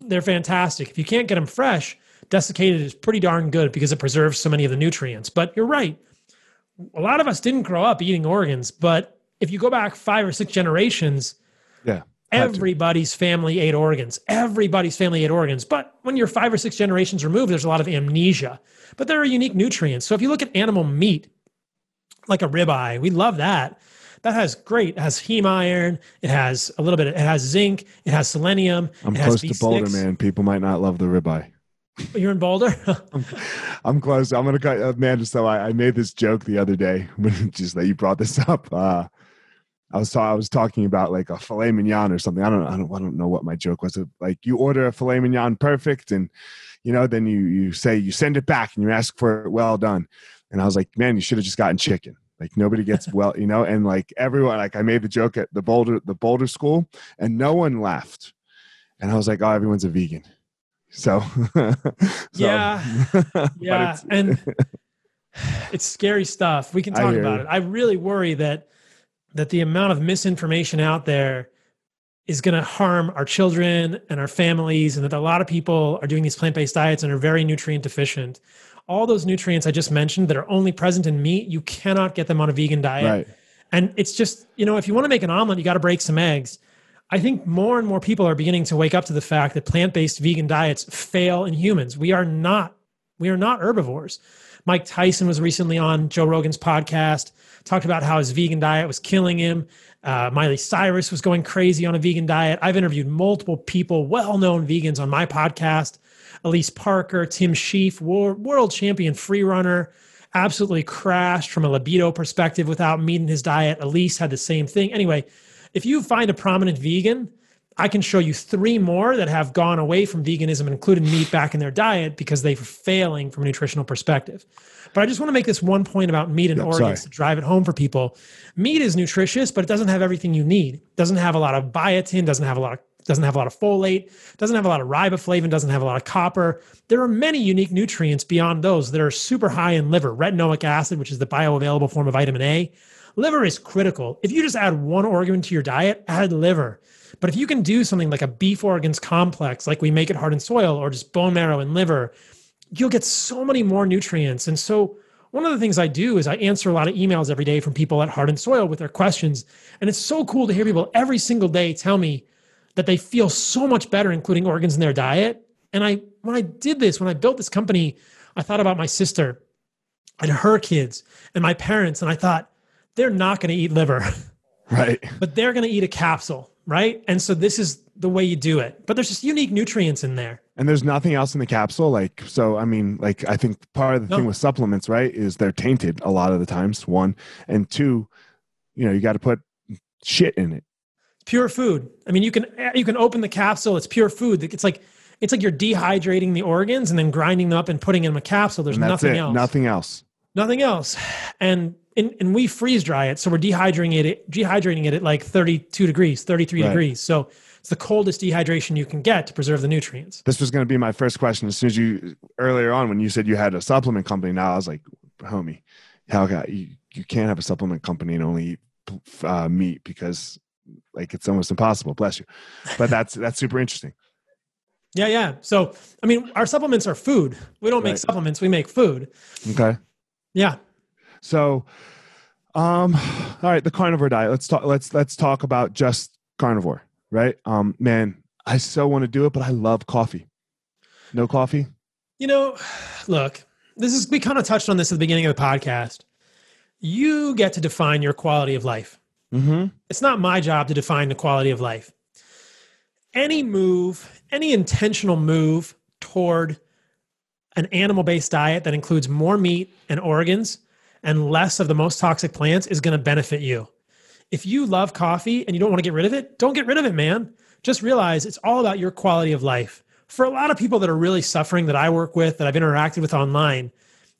they're fantastic. If you can't get them fresh, desiccated is pretty darn good because it preserves so many of the nutrients. But you're right. A lot of us didn't grow up eating organs, but if you go back five or six generations, yeah, everybody's family ate organs. Everybody's family ate organs. But when you're five or six generations removed, there's a lot of amnesia. But there are unique nutrients. So if you look at animal meat, like a ribeye, we love that that has great. It has heme iron. It has a little bit. Of, it has zinc. It has selenium. I'm close to Boulder, man. People might not love the ribeye. You're in Boulder. I'm, I'm, close. I'm gonna cut. Uh, man, just so I, I, made this joke the other day when just that you brought this up. Uh, I was ta- I was talking about like a filet mignon or something. I don't I don't I don't know what my joke was. Like you order a filet mignon perfect, and you know then you you say you send it back and you ask for it well done. And I was like, man, you should have just gotten chicken. Like nobody gets well, you know, and like everyone, like I made the joke at the Boulder, the Boulder school, and no one laughed. And I was like, oh, everyone's a vegan. So, so yeah, yeah, and it's scary stuff. We can talk about it. I really worry that that the amount of misinformation out there is going to harm our children and our families, and that a lot of people are doing these plant based diets and are very nutrient deficient all those nutrients I just mentioned that are only present in meat, you cannot get them on a vegan diet. Right. And it's just, you know, if you want to make an omelet, you got to break some eggs. I think more and more people are beginning to wake up to the fact that plant-based vegan diets fail in humans. We are not we are not herbivores. Mike Tyson was recently on Joe Rogan's podcast, talked about how his vegan diet was killing him. Uh, Miley Cyrus was going crazy on a vegan diet. I've interviewed multiple people, well known vegans, on my podcast Alyse Parker, Tim Shieff, world champion free runner, absolutely crashed from a libido perspective without meeting his diet. Elise had the same thing. Anyway, if you find a prominent vegan, I can show you three more that have gone away from veganism and included meat back in their diet because they were failing from a nutritional perspective. But I just want to make this one point about meat and organs sorry. to drive it home for people. Meat is nutritious, but it doesn't have everything you need. It doesn't have a lot of biotin, doesn't have a lot of doesn't have a lot of folate, doesn't have a lot of riboflavin, doesn't have a lot of copper. There are many unique nutrients beyond those that are super high in liver, retinoic acid, which is the bioavailable form of vitamin A. Liver is critical. If you just add one organ to your diet, add liver. But if you can do something like a beef organs complex, like we make at Heart and Soil, or just bone marrow and liver, you'll get so many more nutrients. And so, one of the things I do is I answer a lot of emails every day from people at Heart and Soil with their questions. And it's so cool to hear people every single day tell me, that they feel so much better including organs in their diet. And I when I did this, when I built this company, I thought about my sister and her kids and my parents and I thought they're not going to eat liver. Right. but they're going to eat a capsule, right? And so this is the way you do it. But there's just unique nutrients in there. And there's nothing else in the capsule like so I mean like I think part of the no. thing with supplements, right, is they're tainted a lot of the times, one, and two, you know, you got to put shit in it. Pure food. I mean, you can you can open the capsule. It's pure food. It's like it's like you're dehydrating the organs and then grinding them up and putting in a capsule. There's nothing it. else. Nothing else. Nothing else. And and, and we freeze dry it, so we're dehydrating it dehydrating it at like 32 degrees, 33 right. degrees. So it's the coldest dehydration you can get to preserve the nutrients. This was going to be my first question. As soon as you earlier on when you said you had a supplement company, now I was like, homie, how got you? You can't have a supplement company and only eat uh, meat because like it's almost impossible. Bless you. But that's that's super interesting. Yeah, yeah. So I mean, our supplements are food. We don't make right. supplements. We make food. Okay. Yeah. So, um, all right, the carnivore diet. Let's talk. Let's let's talk about just carnivore, right? Um, man, I so want to do it, but I love coffee. No coffee. You know, look, this is we kind of touched on this at the beginning of the podcast. You get to define your quality of life. Mm-hmm. It's not my job to define the quality of life. Any move, any intentional move toward an animal based diet that includes more meat and organs and less of the most toxic plants is going to benefit you. If you love coffee and you don't want to get rid of it, don't get rid of it, man. Just realize it's all about your quality of life. For a lot of people that are really suffering that I work with, that I've interacted with online,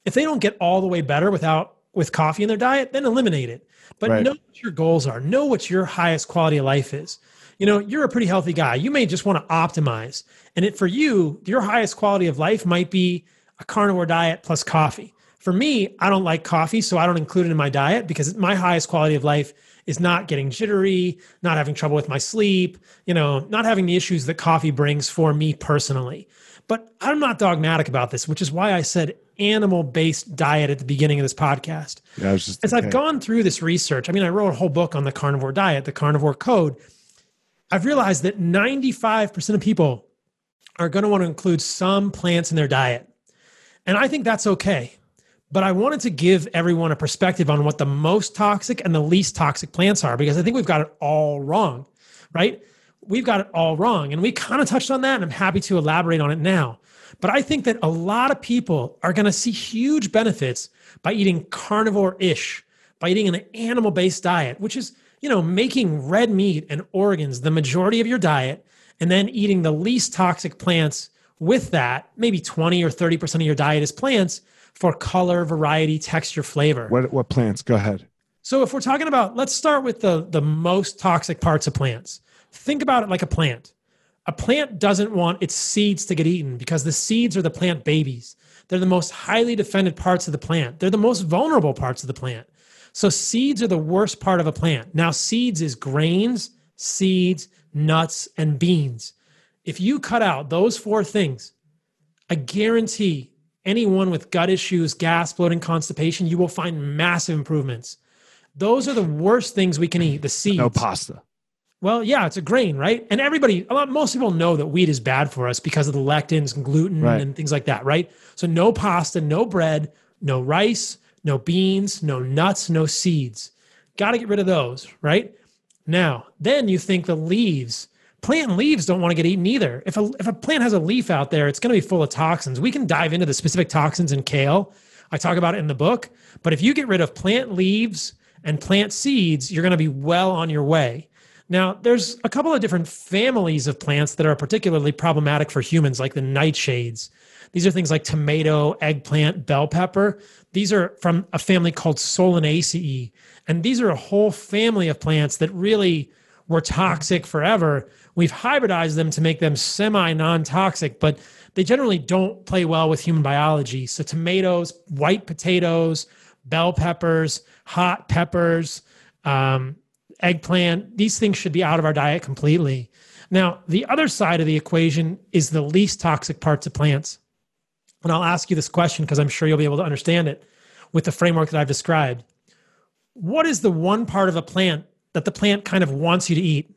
if they don't get all the way better without with coffee in their diet, then eliminate it. But right. know what your goals are. Know what your highest quality of life is. You know, you're a pretty healthy guy. You may just want to optimize. And it for you, your highest quality of life might be a carnivore diet plus coffee. For me, I don't like coffee, so I don't include it in my diet because my highest quality of life is not getting jittery, not having trouble with my sleep, you know, not having the issues that coffee brings for me personally. But I'm not dogmatic about this, which is why I said animal based diet at the beginning of this podcast. Yeah, just, As okay. I've gone through this research, I mean, I wrote a whole book on the carnivore diet, the carnivore code. I've realized that 95% of people are going to want to include some plants in their diet. And I think that's okay but I wanted to give everyone a perspective on what the most toxic and the least toxic plants are because I think we've got it all wrong, right? We've got it all wrong. And we kind of touched on that, and I'm happy to elaborate on it now. But I think that a lot of people are going to see huge benefits by eating carnivore ish, by eating an animal based diet, which is, you know, making red meat and organs the majority of your diet, and then eating the least toxic plants with that. Maybe 20 or 30% of your diet is plants for color, variety, texture, flavor. What what plants? Go ahead. So if we're talking about, let's start with the the most toxic parts of plants. Think about it like a plant. A plant doesn't want its seeds to get eaten because the seeds are the plant babies. They're the most highly defended parts of the plant. They're the most vulnerable parts of the plant. So seeds are the worst part of a plant. Now seeds is grains, seeds, nuts, and beans. If you cut out those four things, I guarantee anyone with gut issues, gas, bloating, constipation, you will find massive improvements. Those are the worst things we can eat. The seeds. No pasta. Well, yeah, it's a grain, right? And everybody, a lot, most people know that wheat is bad for us because of the lectins and gluten right. and things like that, right? So no pasta, no bread, no rice, no beans, no nuts, no seeds. Got to get rid of those, right? Now, then you think the leaves plant leaves don't want to get eaten either. If a, if a plant has a leaf out there, it's going to be full of toxins. We can dive into the specific toxins in kale. I talk about it in the book. But if you get rid of plant leaves and plant seeds, you're going to be well on your way. Now, there's a couple of different families of plants that are particularly problematic for humans, like the nightshades. These are things like tomato, eggplant, bell pepper. These are from a family called Solanaceae. And these are a whole family of plants that really were toxic forever We've hybridized them to make them semi non toxic, but they generally don't play well with human biology. So, tomatoes, white potatoes, bell peppers, hot peppers, um, eggplant, these things should be out of our diet completely. Now, the other side of the equation is the least toxic parts of plants. And I'll ask you this question because I'm sure you'll be able to understand it with the framework that I've described. What is the one part of a plant that the plant kind of wants you to eat?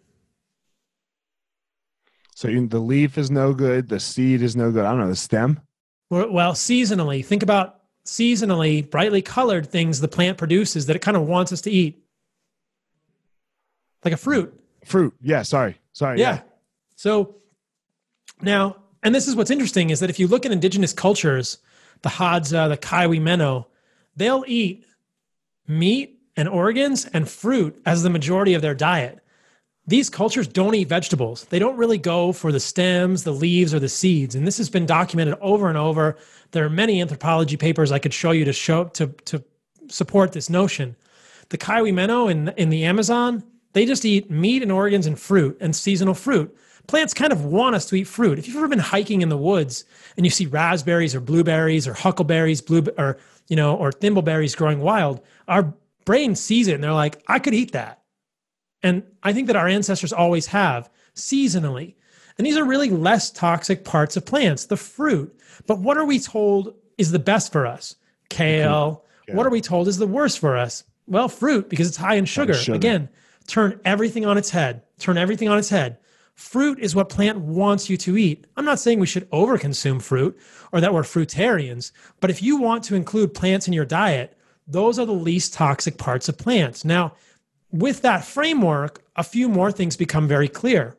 So the leaf is no good. The seed is no good. I don't know the stem. Well, seasonally, think about seasonally brightly colored things the plant produces that it kind of wants us to eat, like a fruit. Fruit. Yeah. Sorry. Sorry. Yeah. yeah. So now, and this is what's interesting is that if you look at indigenous cultures, the Hadza, the Kawymeno, they'll eat meat and organs and fruit as the majority of their diet. These cultures don't eat vegetables. They don't really go for the stems, the leaves, or the seeds. And this has been documented over and over. There are many anthropology papers I could show you to show to, to support this notion. The Kawymeno in, in the Amazon, they just eat meat and organs and fruit and seasonal fruit. Plants kind of want us to eat fruit. If you've ever been hiking in the woods and you see raspberries or blueberries or huckleberries, blue or you know, or thimbleberries growing wild, our brain sees it and they're like, I could eat that. And I think that our ancestors always have seasonally. And these are really less toxic parts of plants, the fruit. But what are we told is the best for us? Kale. Mm-hmm. Yeah. What are we told is the worst for us? Well, fruit, because it's high in sugar. sugar. Again, turn everything on its head. Turn everything on its head. Fruit is what plant wants you to eat. I'm not saying we should overconsume fruit or that we're fruitarians, but if you want to include plants in your diet, those are the least toxic parts of plants. Now, with that framework, a few more things become very clear.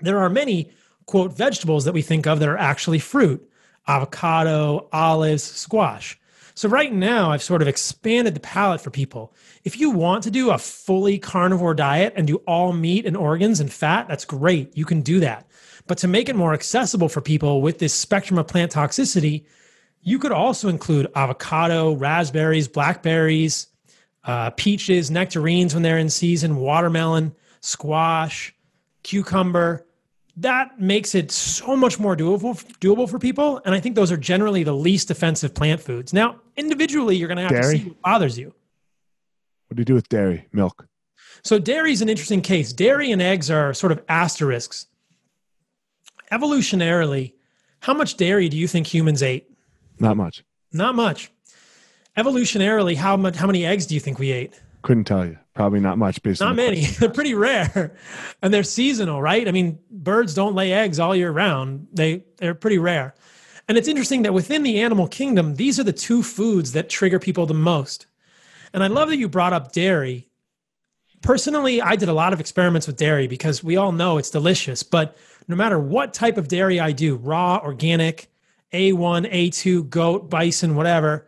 There are many, quote, vegetables that we think of that are actually fruit avocado, olives, squash. So, right now, I've sort of expanded the palette for people. If you want to do a fully carnivore diet and do all meat and organs and fat, that's great. You can do that. But to make it more accessible for people with this spectrum of plant toxicity, you could also include avocado, raspberries, blackberries, uh, peaches, nectarines when they're in season, watermelon, squash, cucumber. That makes it so much more doable doable for people, and I think those are generally the least offensive plant foods. Now, individually, you're going to have dairy? to see what bothers you. What do you do with dairy, milk? So, dairy is an interesting case. Dairy and eggs are sort of asterisks. Evolutionarily, how much dairy do you think humans ate? Not much. Not much evolutionarily, how much how many eggs do you think we ate? Couldn't tell you. Probably not much. Based not many. they're pretty rare, and they're seasonal, right? I mean, birds don't lay eggs all year round. They they're pretty rare, and it's interesting that within the animal kingdom, these are the two foods that trigger people the most. And I love that you brought up dairy. Personally, I did a lot of experiments with dairy because we all know it's delicious. But no matter what type of dairy I do, raw, organic, A1, A2, goat, bison, whatever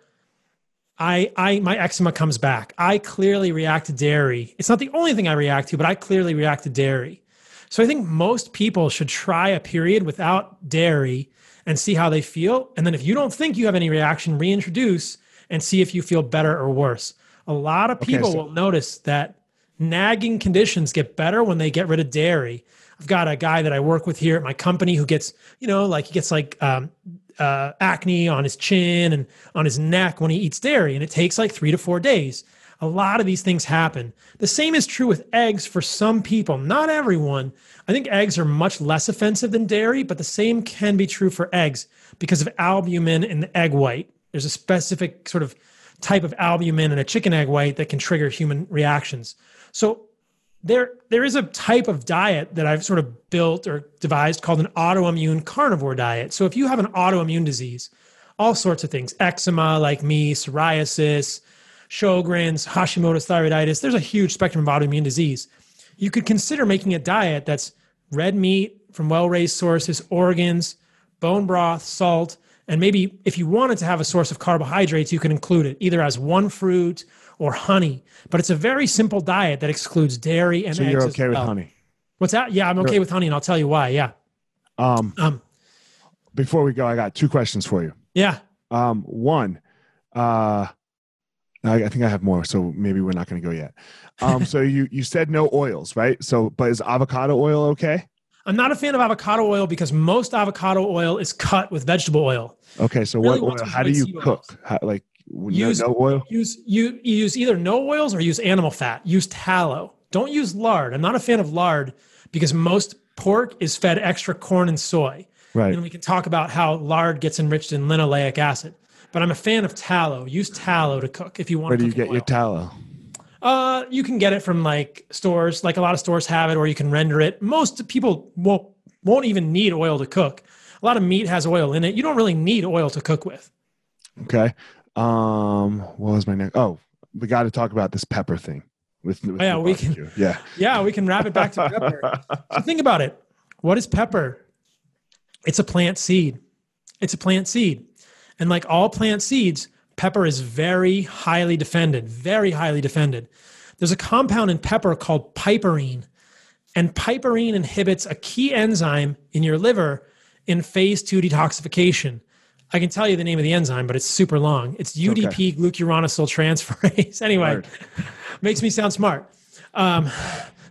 I, I, my eczema comes back. I clearly react to dairy. It's not the only thing I react to, but I clearly react to dairy. So I think most people should try a period without dairy and see how they feel. And then if you don't think you have any reaction, reintroduce and see if you feel better or worse. A lot of people okay, so- will notice that nagging conditions get better when they get rid of dairy. I've got a guy that I work with here at my company who gets, you know, like he gets like um, uh, acne on his chin and on his neck when he eats dairy, and it takes like three to four days. A lot of these things happen. The same is true with eggs for some people, not everyone. I think eggs are much less offensive than dairy, but the same can be true for eggs because of albumin in the egg white. There's a specific sort of type of albumin in a chicken egg white that can trigger human reactions. So there there is a type of diet that I've sort of built or devised called an autoimmune carnivore diet. So if you have an autoimmune disease, all sorts of things, eczema like me, psoriasis, Sjogren's, Hashimoto's thyroiditis, there's a huge spectrum of autoimmune disease. You could consider making a diet that's red meat from well-raised sources, organs, bone broth, salt, and maybe if you wanted to have a source of carbohydrates, you can include it either as one fruit or honey. But it's a very simple diet that excludes dairy and so eggs. you're okay well. with honey? What's that? Yeah, I'm okay you're, with honey, and I'll tell you why. Yeah. Um, um, before we go, I got two questions for you. Yeah. Um, one, uh, I, I think I have more, so maybe we're not going to go yet. Um, so you you said no oils, right? So, but is avocado oil okay? I'm not a fan of avocado oil because most avocado oil is cut with vegetable oil. Okay, so really what oil? How do you cook? How, like use no, no oil? Use you, you use either no oils or use animal fat. Use tallow. Don't use lard. I'm not a fan of lard because most pork is fed extra corn and soy. Right. And we can talk about how lard gets enriched in linoleic acid. But I'm a fan of tallow. Use tallow to cook if you want Where to. Do you get oil. your tallow? Uh, you can get it from like stores. Like a lot of stores have it, or you can render it. Most people won't won't even need oil to cook. A lot of meat has oil in it. You don't really need oil to cook with. Okay. Um, what was my next? Oh, we got to talk about this pepper thing. With, with oh, yeah, we can. Yeah, yeah, we can wrap it back to pepper. so think about it. What is pepper? It's a plant seed. It's a plant seed, and like all plant seeds, pepper is very highly defended, very highly defended. There's a compound in pepper called piperine, and piperine inhibits a key enzyme in your liver in phase two detoxification. I can tell you the name of the enzyme, but it's super long. It's UDP okay. glucuronyl transferase. anyway, Word. makes me sound smart. Um,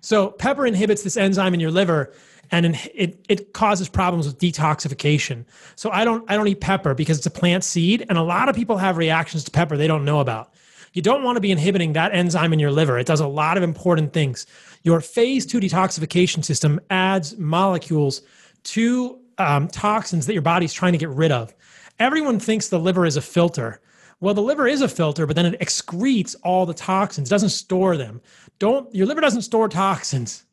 so pepper inhibits this enzyme in your liver, and it it causes problems with detoxification. So I don't I don't eat pepper because it's a plant seed, and a lot of people have reactions to pepper they don't know about. You don't want to be inhibiting that enzyme in your liver. It does a lot of important things. Your phase two detoxification system adds molecules to um, toxins that your body's trying to get rid of. Everyone thinks the liver is a filter. Well, the liver is a filter, but then it excretes all the toxins, doesn't store them. Don't your liver doesn't store toxins.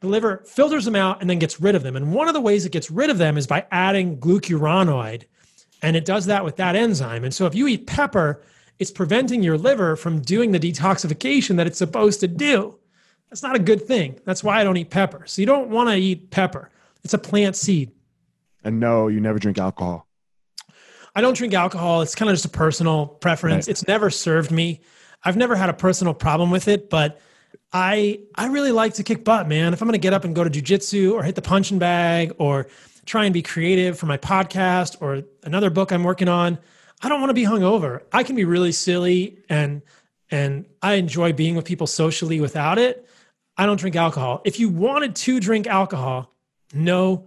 The liver filters them out and then gets rid of them. And one of the ways it gets rid of them is by adding glucuronoid. And it does that with that enzyme. And so if you eat pepper, it's preventing your liver from doing the detoxification that it's supposed to do. That's not a good thing. That's why I don't eat pepper. So you don't want to eat pepper. It's a plant seed. And no, you never drink alcohol. I don't drink alcohol. It's kind of just a personal preference. Right. It's never served me. I've never had a personal problem with it, but I I really like to kick butt, man. If I'm going to get up and go to jujitsu or hit the punching bag or try and be creative for my podcast or another book I'm working on, I don't want to be hungover. I can be really silly and and I enjoy being with people socially without it. I don't drink alcohol. If you wanted to drink alcohol, no,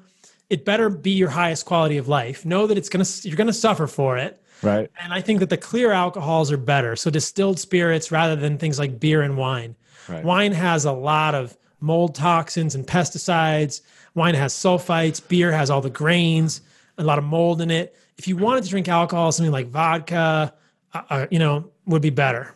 it better be your highest quality of life. Know that it's gonna you're gonna suffer for it. Right. And I think that the clear alcohols are better. So distilled spirits rather than things like beer and wine. Right. Wine has a lot of mold toxins and pesticides. Wine has sulfites. Beer has all the grains, a lot of mold in it. If you wanted to drink alcohol, something like vodka, uh, uh you know, would be better.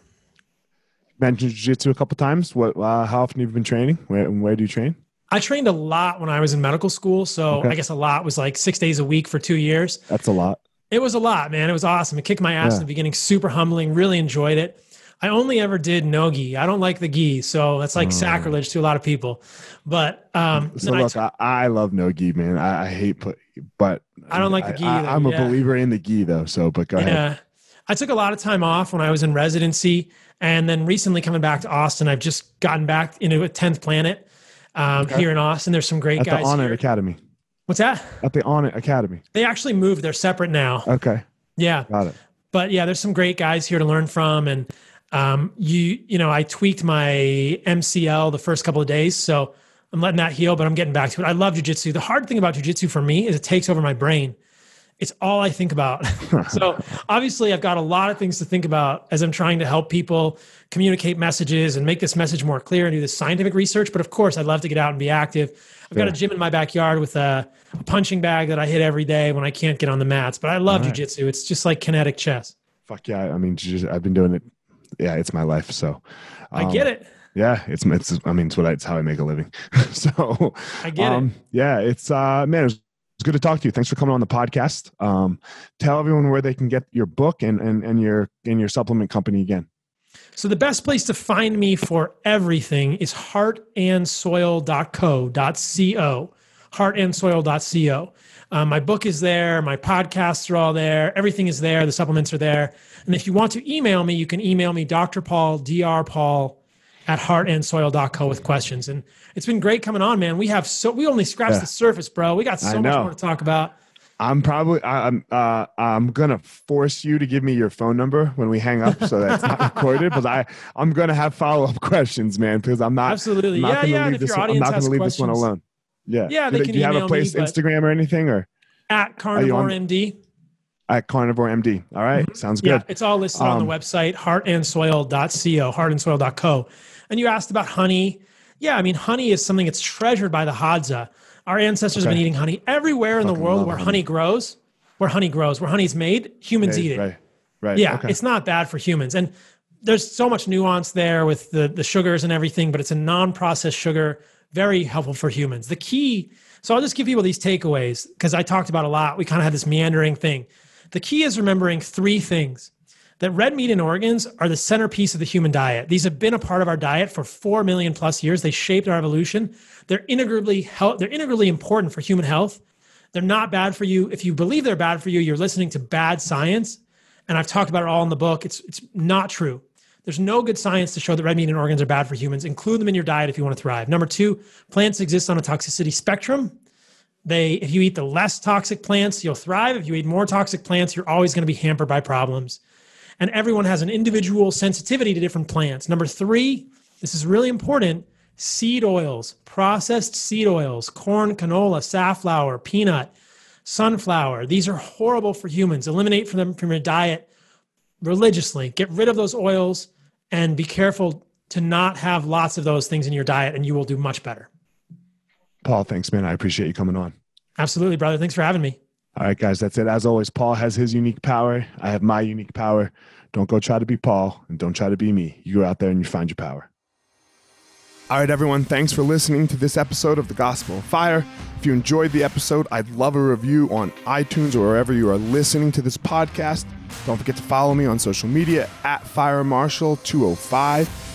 Mentioned jiu-jitsu a couple times. What? Uh, how often have you been training? Where where do you train? I trained a lot when I was in medical school. So okay. I guess a lot was like six days a week for two years. That's a lot. It was a lot, man. It was awesome. It kicked my ass yeah. in the beginning. Super humbling. Really enjoyed it. I only ever did no gi. I don't like the gi, so that's like oh. sacrilege to a lot of people. But um, so look, I, t- I, love no gi, man. I, I, hate put, but I don't like the gi. I, am a yeah. believer in the gi though. So, but go yeah. ahead. I took a lot of time off when I was in residency, and then recently coming back to Austin, I've just gotten back into a tenth planet um, okay. here in Austin. There's some great guys. At guys. The here. Academy. What's that? At the Onnit Academy. They actually moved. They're separate now. Okay. Yeah. Got it. But yeah, there's some great guys here to learn from, and um, you you know I tweaked my MCL the first couple of days, so I'm letting that heal, but I'm getting back to it. I love jujitsu. The hard thing about jujitsu for me is it takes over my brain. It's all I think about. so obviously, I've got a lot of things to think about as I'm trying to help people communicate messages and make this message more clear and do this scientific research. But of course, I'd love to get out and be active. I've got a gym in my backyard with a, a, punching bag that I hit every day when I can't get on the mats. But I love right. jujitsu. It's just like kinetic chess. Fuck yeah! I mean, I've been doing it. Yeah, it's my life. So um, I get it. Yeah, it's it's. I mean, it's what I, it's how I make a living. so I get um, it. Yeah, it's uh, man, it's good to talk to you. Thanks for coming on the podcast. Um, tell everyone where they can get your book and and and your and your supplement company again. So the best place to find me for everything is heartandsoil.co.co. Heartandsoil.co. Um, my book is there. My podcasts are all there. Everything is there. The supplements are there. And if you want to email me, you can email me Dr. Paul, Dr. Paul at heartandsoil.co with questions. And it's been great coming on, man. We have so, we only scratched yeah. the surface, bro. We got so much more to talk about. I'm probably I'm uh, I'm gonna force you to give me your phone number when we hang up, so that's not recorded. But I I'm gonna have follow up questions, man. Because I'm not absolutely I'm not yeah yeah. Leave this one, I'm not gonna leave this one alone. Yeah yeah. They do, can do you have a place me, Instagram or anything or at Carnivore MD? At Carnivore MD. All right, mm-hmm. sounds good. Yeah, it's all listed um, on the um, website heartandsoil.co, heartandsoil.co. And you asked about honey. Yeah, I mean, honey is something that's treasured by the Hadza. Our ancestors okay. have been eating honey everywhere in the world where honey. honey grows where honey grows, where honey's made, humans made, eat it. Right. Right. Yeah, okay. it's not bad for humans. And there's so much nuance there with the the sugars and everything, but it's a non-processed sugar, very helpful for humans. The key, so I'll just give people these takeaways because I talked about a lot. We kind of had this meandering thing. The key is remembering three things. That red meat and organs are the centerpiece of the human diet. These have been a part of our diet for 4 million plus years. They shaped our evolution. They're integrally they're integrally important for human health they're not bad for you. If you believe they're bad for you, you're listening to bad science And I've talked about it all in the book. It's it's not true. There's no good science to show that red meat and organs are bad for humans. Include them in your diet if you want to thrive. Number two, plants exist on a toxicity spectrum. They, if you eat the less toxic plants, you'll thrive. If you eat more toxic plants, you're always going to be hampered by problems. And everyone has an individual sensitivity to different plants. Number three, this is really important seed oils, processed seed oils, corn, canola, safflower, peanut, sunflower. These are horrible for humans. Eliminate from them from your diet religiously. Get rid of those oils and be careful to not have lots of those things in your diet, and you will do much better. Paul, thanks, man. I appreciate you coming on. Absolutely, brother. Thanks for having me. All right, guys, that's it. As always, Paul has his unique power. I have my unique power. Don't go try to be Paul and don't try to be me. You go out there and you find your power. All right, everyone, thanks for listening to this episode of The Gospel of Fire. If you enjoyed the episode, I'd love a review on iTunes or wherever you are listening to this podcast. Don't forget to follow me on social media at FireMarshal205.